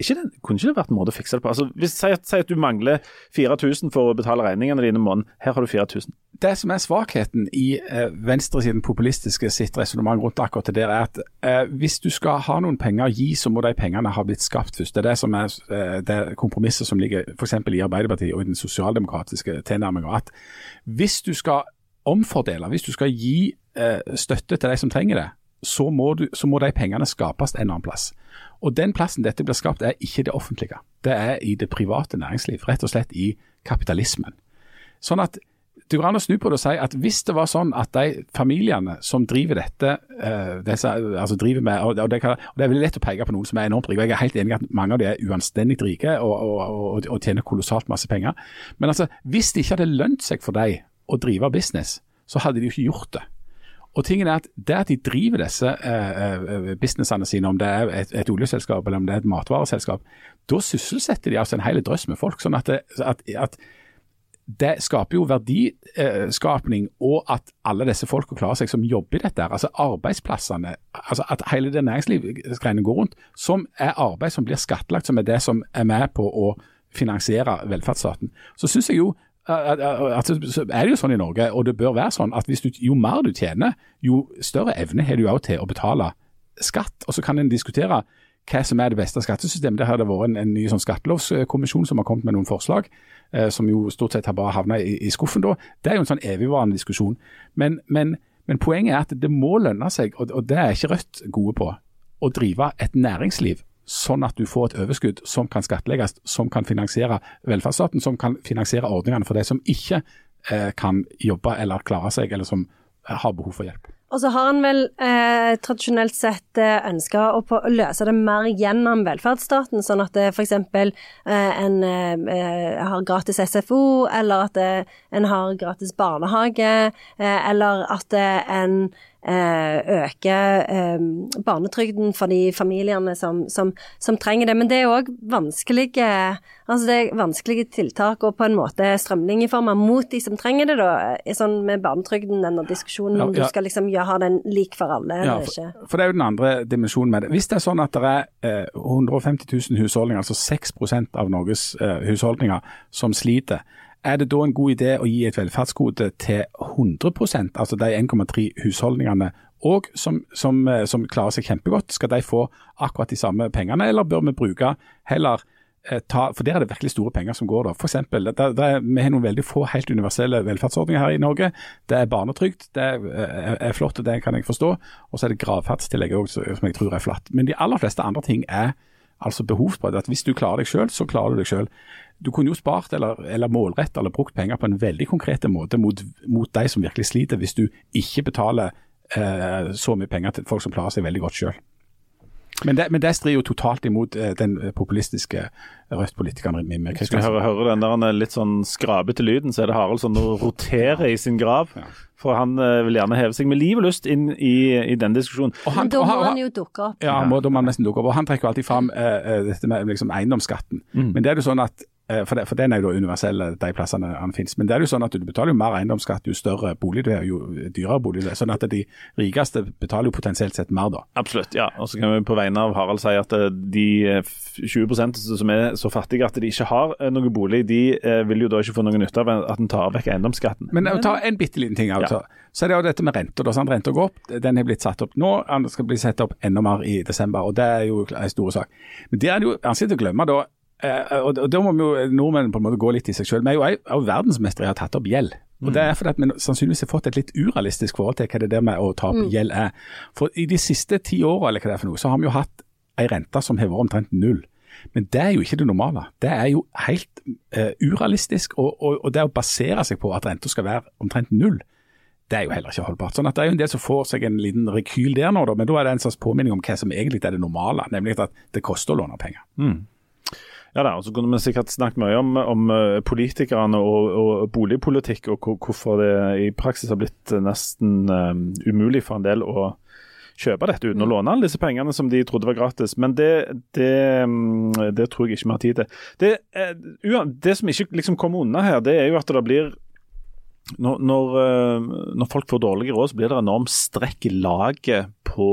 Ikke det, kunne ikke det vært en måte å fikse det på? Altså, hvis, si, at, at du mangler 4000 for å betale regningene dine i måneden. Her har du 4000. Det som er svakheten i eh, venstresiden populistiske sitt resonnement rundt akkurat det der, er at eh, hvis du skal ha noen penger å gi, så må de pengene ha blitt skapt først. Det er det som er eh, det kompromisset som ligger f.eks. i Arbeiderpartiet og i den sosialdemokratiske tilnærminga. At hvis du skal omfordele, hvis du skal gi eh, støtte til de som trenger det, så må, du, så må de pengene skapes en annen plass. Og Den plassen dette blir skapt, er ikke det offentlige. Det er i det private næringsliv. Rett og slett i kapitalismen. Sånn at det går an å snu på det og si at hvis det var sånn at de familiene som driver dette, uh, disse, altså driver med, og det, kan, og det, er veldig lett å peke på noen som er enormt rike, og jeg er helt enig i at mange av de er uanstendig rike og, og, og, tjener kolossalt masse penger. Men altså, hvis det ikke hadde lønt seg for dem å drive business, så hadde de jo ikke gjort det. Og tingen er at Det at de driver disse eh, businessene sine, om det er et, et, oljeselskap eller om det er et matvareselskap, da sysselsetter de altså en hel drøss med folk. sånn at, det, at, at det skaper jo verdiskapning, og at alle disse folka klarer seg som jobber i dette. altså Arbeidsplassene, altså at hele det næringslivsgreiene går rundt, som er arbeid som blir skattlagt, som er det som er med på å finansiere velferdsstaten. Så synes jeg jo altså, så er det jo sånn i Norge, og det bør være sånn, at du, jo mer du tjener, jo større evne har du òg til å betale skatt. Og Så kan en diskutere hva som er det beste skattesystemet. Det har det vært en, en ny sånn skattelovskommisjon som har kommet med noen forslag, eh, som jo stort sett har bare havna i, i, skuffen da. Det er jo en sånn evigvarende diskusjon. Men, men, men, poenget er at det må lønne seg, og, og det er ikke Rødt gode på, å drive et næringsliv sånn at du får et overskudd som kan skattlegges, som kan finansiere velferdsstaten, som kan finansiere ordningene for de som ikke eh, kan jobbe eller klare seg, eller som eh, har behov for hjelp. Og så har han vel eh, tradisjonelt sett eh, ønska å, løse det mer gjennom velferdsstaten, sånn at det f.eks. Eh, en eh, har gratis SFO, eller at eh, en har gratis barnehage, eh, eller at en Eh, øke eh, barnetrygden for de familiene som, som, som trenger det. Men det er òg vanskelige, altså vanskelige tiltak og på en måte strømlinjeformer mot de som trenger det. da, sånn Med barnetrygden, denne diskusjonen om ja, ja. du skal liksom ja, ha den lik for alle ja, eller ikke. For, for, det er jo den andre dimensjonen med det. Hvis det er sånn at det er eh, 150 000 husholdninger, altså 6% av Norges eh, husholdninger, som sliter er det da en god idé å gi et velferdsgode til 100% altså de 1,3 husholdningene og som, som, eh, som, klarer seg kjempegodt? Skal de få akkurat de samme pengene, eller bør vi bruke heller eh, ta, For der er det virkelig store penger som går. da. For eksempel, det, det Vi har noen veldig få helt universelle velferdsordninger her i Norge. Det er barnetrygd, det er, er, er flott, det kan jeg forstå. Og så er det gravferdstillegget som jeg tror er flatt. Men de aller fleste andre ting er altså behovsprøvd. At hvis du klarer deg selv, så klarer du deg selv. Du kunne jo spart eller, eller målrett eller brukt penger på en veldig konkret måte mot, mot de som virkelig sliter, hvis du ikke betaler eh, så mye penger til folk som klarer seg veldig godt selv. Men det, men det strider jo totalt imot eh, den populistiske Rødt-politikeren Mimir Kristiansen. Hører, hører den der litt sånn skrabete lyden, så er det Harald som roterer i sin grav. Ja. For han uh, vil gjerne heve seg med liv og lyst inn i, i den diskusjonen. Han, Men da må han jo dukke opp. Ja, må, da må han nesten dukke opp. Og han trekker jo alltid fram uh, dette med liksom, eiendomsskatten. Mm. Men det er jo sånn at Eh, for, det, for, den er jo da universell, de plassene han finnes. Men det er jo sånn at du betaler jo mer eiendomsskatt jo større bolig du er, jo dyrere bolig du er. Sånn at de rikeste betaler jo potensielt sett mer da. Absolutt, ja. Og så kan vi på vegne av Harald si at eh, de 20 eh, som er så fattige at de ikke har noen bolig, de vil jo da ikke få noen nytte av at en tar vekk eiendomsskatten. Men ta en bitte liten ting. altså. Ja. Så er det jo dette med renta. Sånn, renta går opp, den er blitt satt opp nå. Den skal bli satt opp enda mer i desember, og det er jo en stor sak. Men det er det jo vanskelig å glemme da Eh, og, og Da må vi jo nordmenn på en måte gå litt i seg selv. Vi er jo også verdensmestere i å ha tatt opp gjeld. Og Det er fordi at vi sannsynligvis har fått et litt urealistisk forhold til hva det der med å ta opp mm. gjeld er. For I de siste ti åra eller hva det er for noe, så har vi jo hatt ei rente som har vært omtrent null. Men det er jo ikke det normale. Det er jo helt uh, urealistisk. Og, og, og, det å basere seg på at renta skal være omtrent null, det er jo heller ikke holdbart. Sånn at Det er jo en del som får seg en liten rekyl der nå, da, men da er det en slags påminning om hva som egentlig er det normale, nemlig at det koster å låne penger. Mm. Ja da, og så kunne vi sikkert snakket mye om, om eh, politikerne og, og, boligpolitikk, og hvorfor det i praksis har blitt nesten um, umulig for en del å kjøpe dette uten å mm. låne alle disse pengene som de trodde var gratis. Men det, det, mm, det tror jeg ikke vi har tid til. Det, det som ikke liksom kommer unna her, det er jo at det blir når, når, når, folk får dårlige råd, så blir det enormt strekk i laget på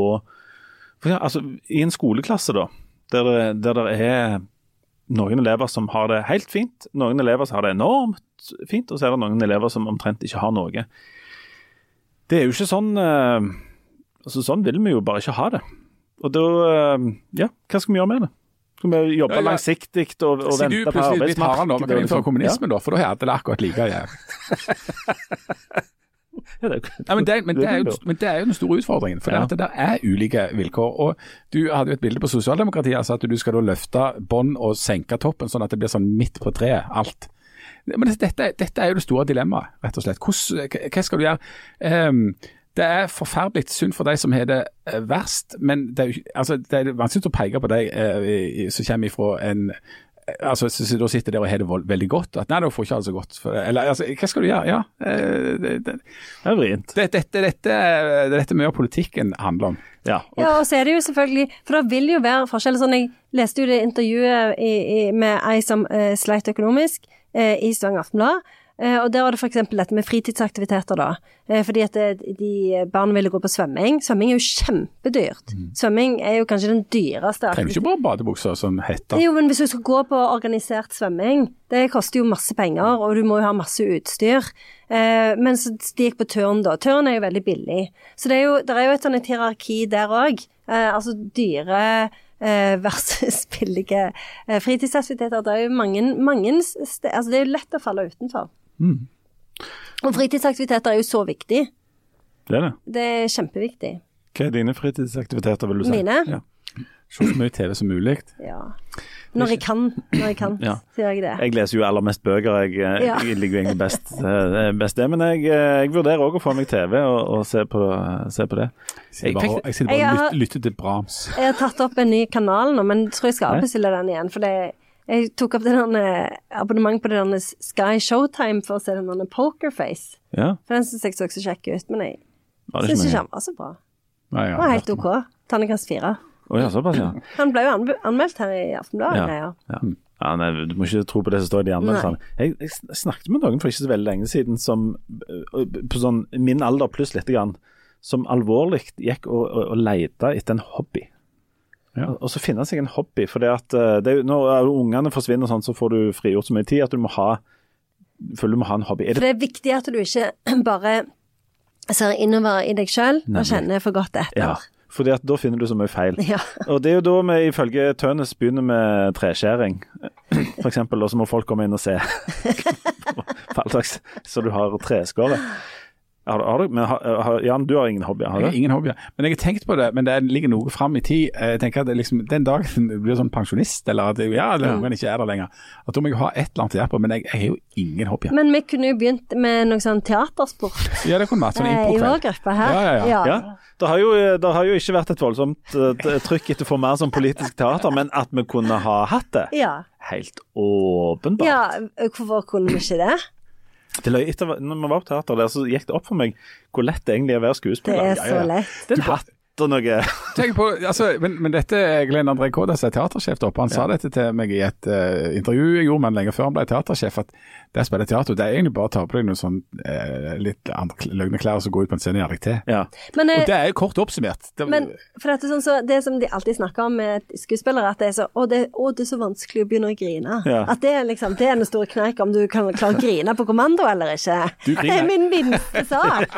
for, altså, I en skoleklasse, da, Der det, der det er noen elever som har det helt fint, noen elever som har det enormt fint, og så er det noen elever som omtrent ikke har noe. Det er jo ikke sånn eh, altså Sånn vil vi jo bare ikke ha det. Og da eh, Ja, hva skal vi gjøre med det? Skal vi jobbe Ja, ja. langsiktig og, og du vente på plutselig blitt hardere nå, vi kan arbeidsmarkedet? innføre liksom? kommunisme da, for da hadde det akkurat like jævlig. [laughs] [laughs] Ja, det, Ja, men, det, men, det jo, men det er jo den store utfordringen. For Ja. det, der er ulike vilkår. og Du hadde jo et bilde på sosialdemokratiet altså at du skal da løfte bånd og senke toppen, sånn at det blir sånn midt på treet, alt. Men dette, dette er jo det store dilemmaet, rett og slett. Hvordan, hva- skal du gjøre? Um, det er forferdelig synd for de som har det eh, verst, men det er, altså, det er vanskelig å peke på de eh, som kommer ifra en altså, så, så da sitter dere og har det veldig godt. At nei, da får ikke alle så godt. For, eller altså, hva skal du gjøre? Ja, eh, det, det, det er vrient. det, dette, dette, det er dette mye av politikken handler om. Ja, og, Ja, og så er det jo selvfølgelig For det vil jo være forskjeller. Sånn, jeg leste jo det intervjuet i, i, med ei som uh, sleit økonomisk uh, i Stavanger Aftenblad. Eh, og der var det f.eks. dette med fritidsaktiviteter, da. Eh, fordi at de barn ville gå på svømming. Svømming er jo kjempedyrt. Svømming er jo kanskje den dyreste Trenger ikke bare badebukser som heter. Jo, men hvis du skal gå på organisert svømming, det koster jo masse penger, og du må jo ha masse utstyr. Eh, mens de gikk på turn, da. Turn er jo veldig billig. Så det er jo, det er jo et et hierarki der òg. Eh, altså dyre eh, [laughs] versus billige eh, fritidsaktiviteter. Det er jo mange, mange Altså det er lett å falle utenfor. Og fritidsaktiviteter er jo så viktig. det er det. Det er kjempeviktig. Hva er dine fritidsaktiviteter, vil du si? Mine? Ja. Se så mye TV som mulig. Ja. Når jeg kan, når jeg kan, Ja. så gjør jeg det. Jeg leser jo aller mest bøker. Jeg, eh, Ja. jeg ligger jo egentlig best, eh, best det. Men jeg, eh, jeg vurderer òg å få meg TV og, og se, på, se på det. Jeg bare, jeg sitter bare og lytter, lytter til Brahms. Jeg har tatt opp en ny kanal nå, men tror jeg skal avbestille den igjen. For det, jeg tok opp det abonnement på det der Sky Showtime for å se den der Pokerface. Ja, For den syns jeg så så kjekk ut, men jeg syns ikke han var så bra. Nei, ja, var helt OK. Terningkast fire. Oh, ja, såpass, ja. [clears throat] Han ble jo anmeldt her i Aftenbladet. Ja. ja. ja nei, du må ikke tro på det som står i de anmeldelsene. Jeg, jeg snakket med noen for ikke så veldig lenge siden som øh, på sånn min alder pluss lite grann, som alvorlig gikk og, og, og leita etter en hobby. Ja. Og, så finne seg en hobby. For det at det er, når ungene forsvinner, sånn, så får du frigjort så mye tid at du må ha føler du må ha en hobby. Er For det, det er viktig at du ikke [clears throat] bare ser innover i deg sjøl og kjenner for godt etter. ja, fordi at da finner du så mye feil. Ja. [laughs] Og det er jo da vi ifølge Tønes begynner med treskjæring, [clears throat] for eksempel, og så må folk komme inn og se [laughs] Så du har treskåret. Har, har du, men har, har, Jan, du har ingen hobbyer, har Jeg har ingen hobbyer. Men jeg har tenkt på det, men det ligger noe fram i tid. Jeg tenker at liksom, Den dagen du [laughs] blir sånn pensjonist, eller at ja, eller ungene ikke er der lenger, at da må jeg ha et eller annet å gjøre på. Men jeg, jeg har jo ingen hobbyer. Men vi kunne jo begynt med noe sånn teatersport Ja, det kunne vært sånn eh, i vår gruppe her. Ja, ja, ja. Ja. Det har, jo, det har jo ikke vært et voldsomt eh, trykk etter å få mer sånn politisk teater, men at vi kunne ha hatt det. ja. Helt åpenbart. Ja, hvorfor kunne vi ikke det? Det løy etter, når vi var på teater der, så gikk det opp for meg hvor lett det egentlig er å være Det er så lett. Det er en hatt og noe [laughs] Tenk på, altså, men, men dette er Glenn André Kåda som er teatersjef oppe. Han sa dette til meg i et uh, intervju jeg gjorde med han lenge før han ble teatersjef. at det å spille teater, det er egentlig bare å ta på deg noen sånn uh, litt andre løgne klær og så gå ut på en scene i deg til. Ja. Men, eh, Og det er jo kort oppsummert. Det, men for dette sånn så, det som de alltid snakker om med skuespillere, at det er så å det, å, det er så vanskelig å begynne å grine. Ja. At det er liksom, det er den store kneik om du kan klare å grine på kommando eller ikke. Du. Det er min minste sak.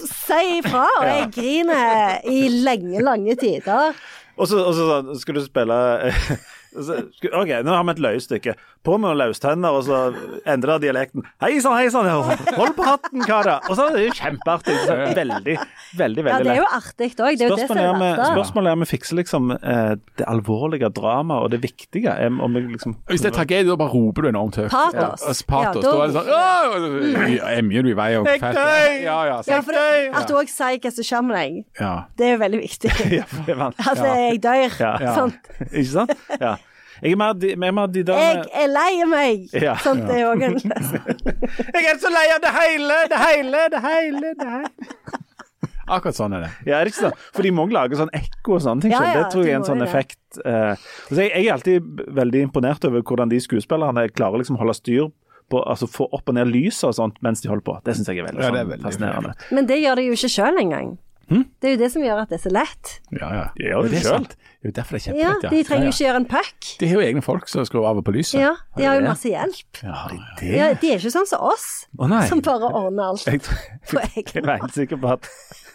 Si ifra, og jeg griner i lenge, lange tider. Og så, og så skulle du spille skal- OK, nå har vi et løyestykke. På med løstenner, og så endrer dialekten. Hei sann, hei sann, hold på hatten, karer. Og så er det jo kjempeartig. Veldig, Veldig, veldig, Ja, veldig det er jo lett. artig òg. Det er jo det som Spørsmålet er om vi- spørsmålet er om vi fikser liksom eh, det alvorlige dramaet og det viktige. Om vi liksom hvis det er tragedie, da bare roper du enormt høyt. Patos. Ja, patos. Ja, da, da- er det sånn Emjer du i vei og fett. Ja, ja, Ja, sant. for det, at du òg sier hva som skjer med deg, det er jo veldig viktig. [laughs] Ja, for det er vanskelig. Altså, jeg dør. Ja. Ja. Sant? Ikke sant? Ja. Jeg er mer de, mer de der Jeg er lei meg! Ja. Sånt det er òg [laughs] en Jeg er så lei av det hele, det hele, det hele, det hele. Akkurat sånn er det. Ja, er det ikke sånn? For de må lage sånn ekko og sånne ting. Ja, ja, det tror jeg er en sånn det. effekt. Uh, så jeg, jeg er alltid veldig imponert over hvordan de skuespillerne klarer liksom å holde styr på Altså få opp og ned lyset og sånt mens de holder på. Det syns jeg er veldig, Ja, det er sånn veldig fascinerende. Men det gjør de jo ikke sjøl engang. Det er jo det som gjør at det er så lett. Ja, ja. De gjør det er selv. sant. Det er jo derfor det er Ja, De trenger jo ja. ikke gjøre en puck. De har jo egne folk som skrur av og på lyset. Ja, de har jo masse hjelp. Ja, Det Ja, de er ikke sånn som oss, nei. som bare ordner alt Jeg, på jeg egen er helt sikker på at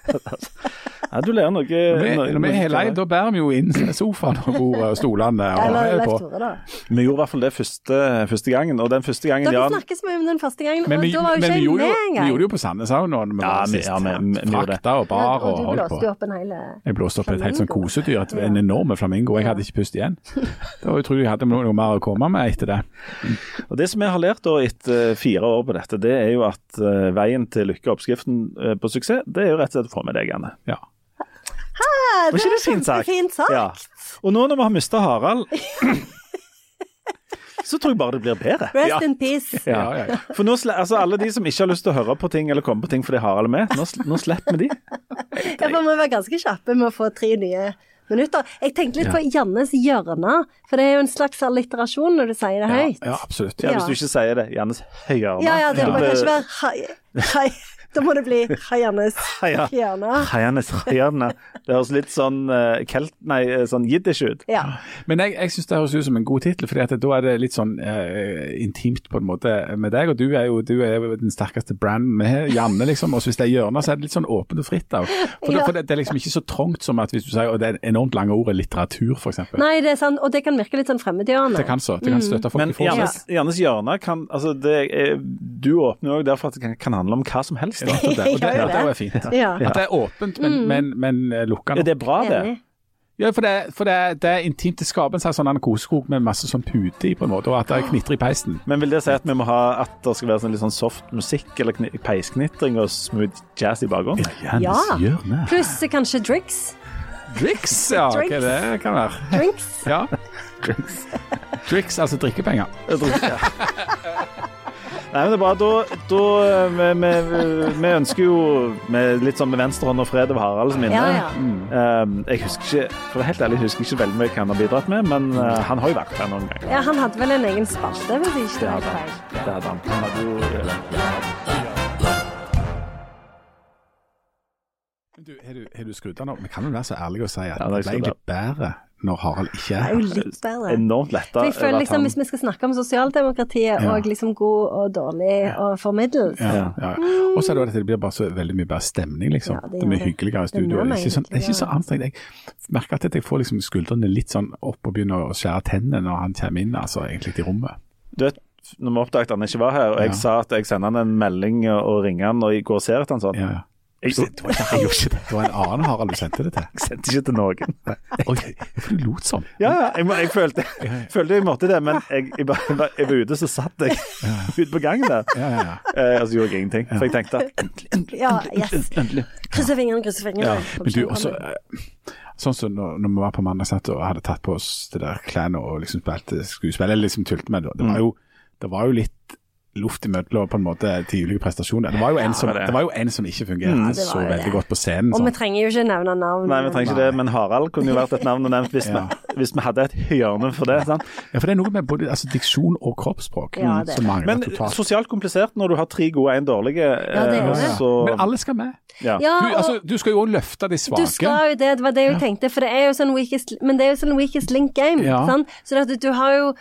[laughs] ja, Du ler noe Når vi, er helt lei, da bærer vi jo inn [laughs] sofaen og bordet og stolene. Og Eller er på. Da. Vi gjorde i hvert fall det første, første gangen, og den første gangen Dere snakker så mye om den første gangen, Men og da var jo ikke jeg med engang. vi gjorde det jo på Sandnes òg nå. Ja, var vi- sist. ja, vi- vi. Frakta og bar og og du holdt blåste på. jo opp en hel Jeg blåste opp et helt sånn kosedyr, et- en enorm flamingo. Jeg hadde ikke pust igjen. Det var utrolig jeg hadde noe, mer å komme med etter det. Og Det som vi har lært da etter eh, fire år på dette, det er jo at eh, veien til lykke og oppskriften eh, på suksess, det er jo rett og slett å få med deg, Anne. Ja. Var ikke det fint sagt? Fint sagt. Ja. Og nå når vi har mista Harald, [laughs] så tror jeg bare det blir bedre. Rest Ja. in peace. Ja, ja, ja. For nå, altså Alle de som ikke har lyst til å høre på ting eller komme på ting fordi Harald er med, nå, nå slipper vi de. [laughs] Ja, for vi var ganske kjappe med å få tre nye minutter. Jeg tenkte litt på Jannes hjørne, for det er jo en slags alliterasjon når du sier det høyt. ja, absolutt. Ja, Hvis du ikke sier det. Jannes Høyhjørne. Ja, ja, det må Ja. kanskje være hei, hei. Da må det bli Hei, Jannes Heia. hjørne. Det høres litt sånn uh, kelt... Nei, eh, sånn jiddisch ut. Ja. Men jeg, jeg syns det høres ut som en god tittel, for da er det litt sånn uh, intimt på en måte med deg. Og du er jo, du er jo den sterkeste branden med Janne, liksom. Og hvis det er hjørner, så er det litt sånn åpent og fritt. Da. For, det, for det, det er liksom ikke så trangt som at hvis du sier og det er enormt lange ordet litteratur, f.eks. Nei, det er sant, og det kan virke litt sånn fremmedgjørende. Det kan så. Det kan støtte folk Men i forhold Jannes, Jannes hjørne kan altså det er, Du åpner jo òg derfor at det kan, kan handle om hva som helst. Det. [laughs] Og det, Ja, ja, det. det er fint. Ja. At det er åpent, men, men, men eh, Ja, det er bra, det. Ja, for, det, for det, det er intimt. Det skaper en slags sånn kosekrok med masse sånn pute i, på en måte, og at det knitrer i peisen. Men vil det si at vi må ha at det skal være sånn litt sånn soft musikk eller kni- peisknitring og smooth jazz i bakgrunnen? Ja. ja. Pluss kanskje drinks. Drinks, ja. Hva Drinks. det kan være. Drinks. Ja. [laughs] Drinks, altså drikkepenger. Drinks, [laughs] det. Nei, men det er bra. Da, da vi, vi, vi ønsker jo med litt sånn med venstrehånd og fred over Haralds minne. Ja, ja. Mm. jeg husker ikke for helt ærlig, jeg husker ikke veldig mye hva han har bidratt med, men uh, han har jo vært her noen ganger. Ja, han hadde vel en egen spalte, hvis jeg ikke Det tar feil. han. Det hadde han. han hadde jo, Du, har, du, har du skrudd den nå? Vi kan jo være så ærlige og si at Ja, det er ble egentlig bedre når Harald ikke Det er er jo litt bedre. enormt letta. For jeg føler liksom, han- Hvis vi skal snakke om sosialdemokratiet Ja. og liksom god og dårlig og formidlet Ja, ja. ja. Og så er det jo at det blir bare så veldig mye bedre stemning, liksom. Ja, det det, er mye hyggeligere i er studio. Det er ikke, sånn, det er ikke så anstrengt. Jeg merker at jeg får liksom skuldrene litt sånn opp og begynner å skjære tennene når han kommer inn, altså egentlig i rommet. Du vet, når vi oppdaget at han ikke var her, og jeg Ja. sa at jeg sender han en melding og ringer han og går og ser etter han sånn Jeg, Det var ikke, gjorde ikke det. Det var en annen Harald du sendte det til. jeg sendte ikke til noen. Oi, for du lot som. Ja, ja, jeg, jeg følte, følte jeg måtte det, men jeg, jeg, var, jeg var- jeg var ute, så satt jeg ute på gangen der. Ja, ja, ja. Eh, og så gjorde jeg ingenting. For jeg tenkte at endelig, endelig, Ja, yes. endelig, endelig. Krysse fingrene, krysse fingrene. Ja, men du, også, eh, sånn som når, når vi var på mandagsnatt og hadde tatt på oss det der klærne og liksom spilte skuespill, eller liksom tulte med det, det Mm. var jo, det var jo litt luft imellom på en måte til ulike prestasjoner. Det var jo en som, det. det var jo en som ikke fungerte Mm. så veldig det. godt på scenen. Og vi trenger jo ikke nevne navn. Nei, vi trenger ikke det, men Harald kunne jo vært et navn å nevne hvis, Ja. vi, hvis vi hadde et hjørne for det. sant? Ja, for det er noe med både altså, diksjon og kroppsspråk Ja, det som mangler Men totalt. sosialt komplisert når du har tre gode og én dårlige. Ja, det er eh, det. Så, Men alle skal med. ja. Ja, Du, altså, du skal jo også løfte de svake. du skal jo det, det var det jeg tenkte, for det er jo sånn weakest, men det er jo sånn weakest link game, Ja. sant? Så at du har jo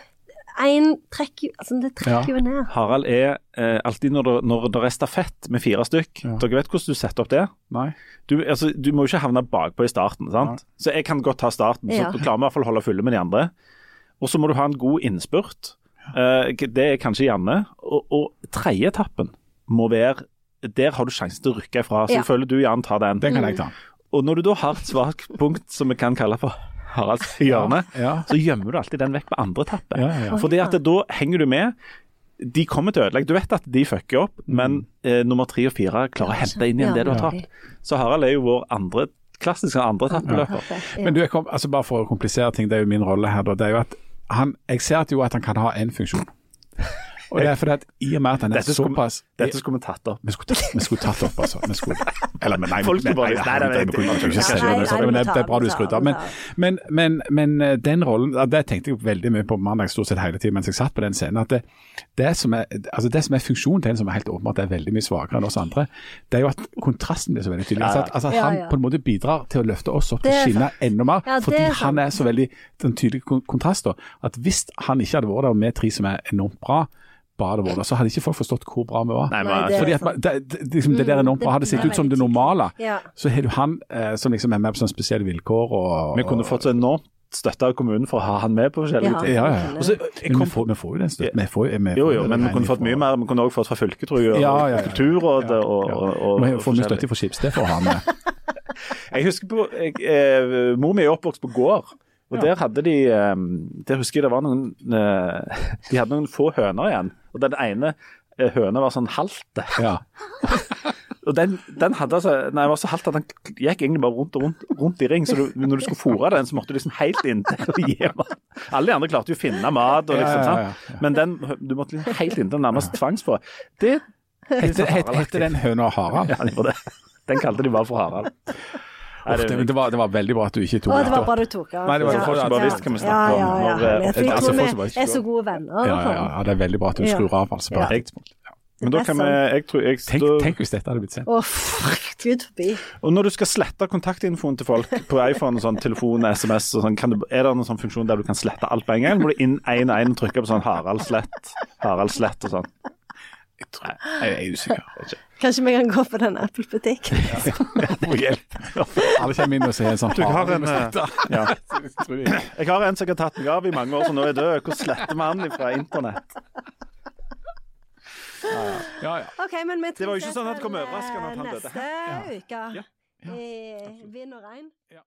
en trekker altså det trekker jo ned. Harald er eh, alltid når det, når det er stafett med fire stykk Ja. Dere vet hvordan du setter opp det? Nei. Du, altså, du må jo ikke havne bakpå i starten. sant? Så jeg kan godt ta starten, så Ja. du klarer vi i hvert fall å holde fulle med de andre. Og så må du ha en god innspurt. Eh, det er kanskje Janne. Og, og tredje etappen må være Der har du sjansen til å rykke ifra. Så Ja. føler du, Jan, tar den. Den kan jeg ta. Og når du da har et svakt punkt som vi kan kalle for Haralds [laughs] hjørne, Ja. så gjemmer du alltid den vekk på andre etappe. Ja, ja, ja. Fordi at da henger du med. De kommer til å ødelegge. Du vet at de fucker opp, men eh, nummer tre og fire klarer å hente inn igjen det du har tapt. Så Harald er jo vår andre klassiske andre etappeløper. Ja. Men du, jeg kom, altså bare for å komplisere ting, det er jo min rolle her, da. Det er jo at han, jeg ser at jo at han kan ha én funksjon. Og det er fordi at i og med at han er Dette såpass Dette skulle vi tatt opp. vi skulle, tatt- vi skulle tatt opp, altså. Vi skulle, Eller, men nei, Folk nei, bare- nei, nei, nei, nei, nei, vi kan ikke nei, det, men det er- bra du skrudde av. Men, men, men, men eh, den rollen, det tenkte jeg veldig mye på mandag stort sett hele tiden mens jeg satt på den scenen. at det, det, som er, altså det som er funksjonen til en som er helt åpenbart er veldig mye svakere enn oss andre, det er jo at kontrasten blir så veldig tydelig. Altså at, altså at han på en måte bidrar til å løfte oss opp til å skinne enda mer, fordi han er så veldig den tydelige kontrasten. At hvis han ikke hadde vært der, og vi tre som er enormt bra, der, så hadde ikke folk forstått hvor bra vi var. Nei, men, Fordi at man, det, det, liksom det der enormt bra hadde sett ut som det normale. Ja. Så har du han eh, som liksom er med på sånne spesielle vilkår. Og, vi kunne fått så enormt støtte av kommunen for å ha han med på forskjellige ting. ja, ja. Men Og jeg kom vi får, vi får jo den støtten. Vi får, vi får jo, jo, men vi kunne fått mye mer. Vi kunne også fått fra fylket, tror jeg, og Ja, ja, ja. Kulturrådet og, og, og, Vi og får mye støtte fra Skipsted for å ha han med. [laughs] Jeg husker på, jeg, eh, Mor mi er oppvokst på gård. Og Ja. Der hadde de eh, Der husker jeg det var noen eh, De hadde noen få høner igjen. Og den ene eh, høna var sånn halte. Ja. [laughs] Og den, den hadde altså Nei, den var så halvt at den gikk egentlig bare rundt og rundt, rundt i ring. Så du, når du skulle fôre den, så måtte du liksom helt inntil og gi mat. Alle de andre klarte jo å finne mat, og liksom, Ja, ja, sant? men den, du måtte liksom helt inntil, nærmest tvangsfôre. Det Heter, heter, heter den høna Harald? Ja. Den kalte de bare for Harald. Uff, det, det, var, det var veldig bra at du ikke tok Å, det var bra du tok ja. Nei, det var- Ja. folk som bare visste hva vi Ja, snakket om ja, ja. når, eh. For jeg altså, tror bare vi er så gode venner. Ja, ja, ja, det er veldig bra at du skrur av altså, på Ja. et tidspunkt. Men da kan vi jeg tror, jeg, Tenk, da- tenk hvis dette hadde blitt sendt. Å, f- gud forbi. Og når du skal slette kontaktinfoen til folk på iPhone, og sånn, telefon, SMS og sånn, kan du, er det noen sånn funksjon der du kan slette alt på en gang? Må du inn én og én og trykke på sånn Harald slett, Harald slett og sånn? Jeg, tror, jeg er usikker. Kanskje vi kan gå på den Apple-butikken. [laughs] Ja. Få hjelp. Alle kommer inn og sier en sånn Du har en, eh, ja. Jeg har en som jeg har tatt meg av i mange år, som nå er død. Hvordan sletter vi han fra internett? Ja, ja. Okay, men Det var jo ikke sånn at det kom overraskende at han eh, døde. Neste uke. Ja. I Vind og regn. Ja.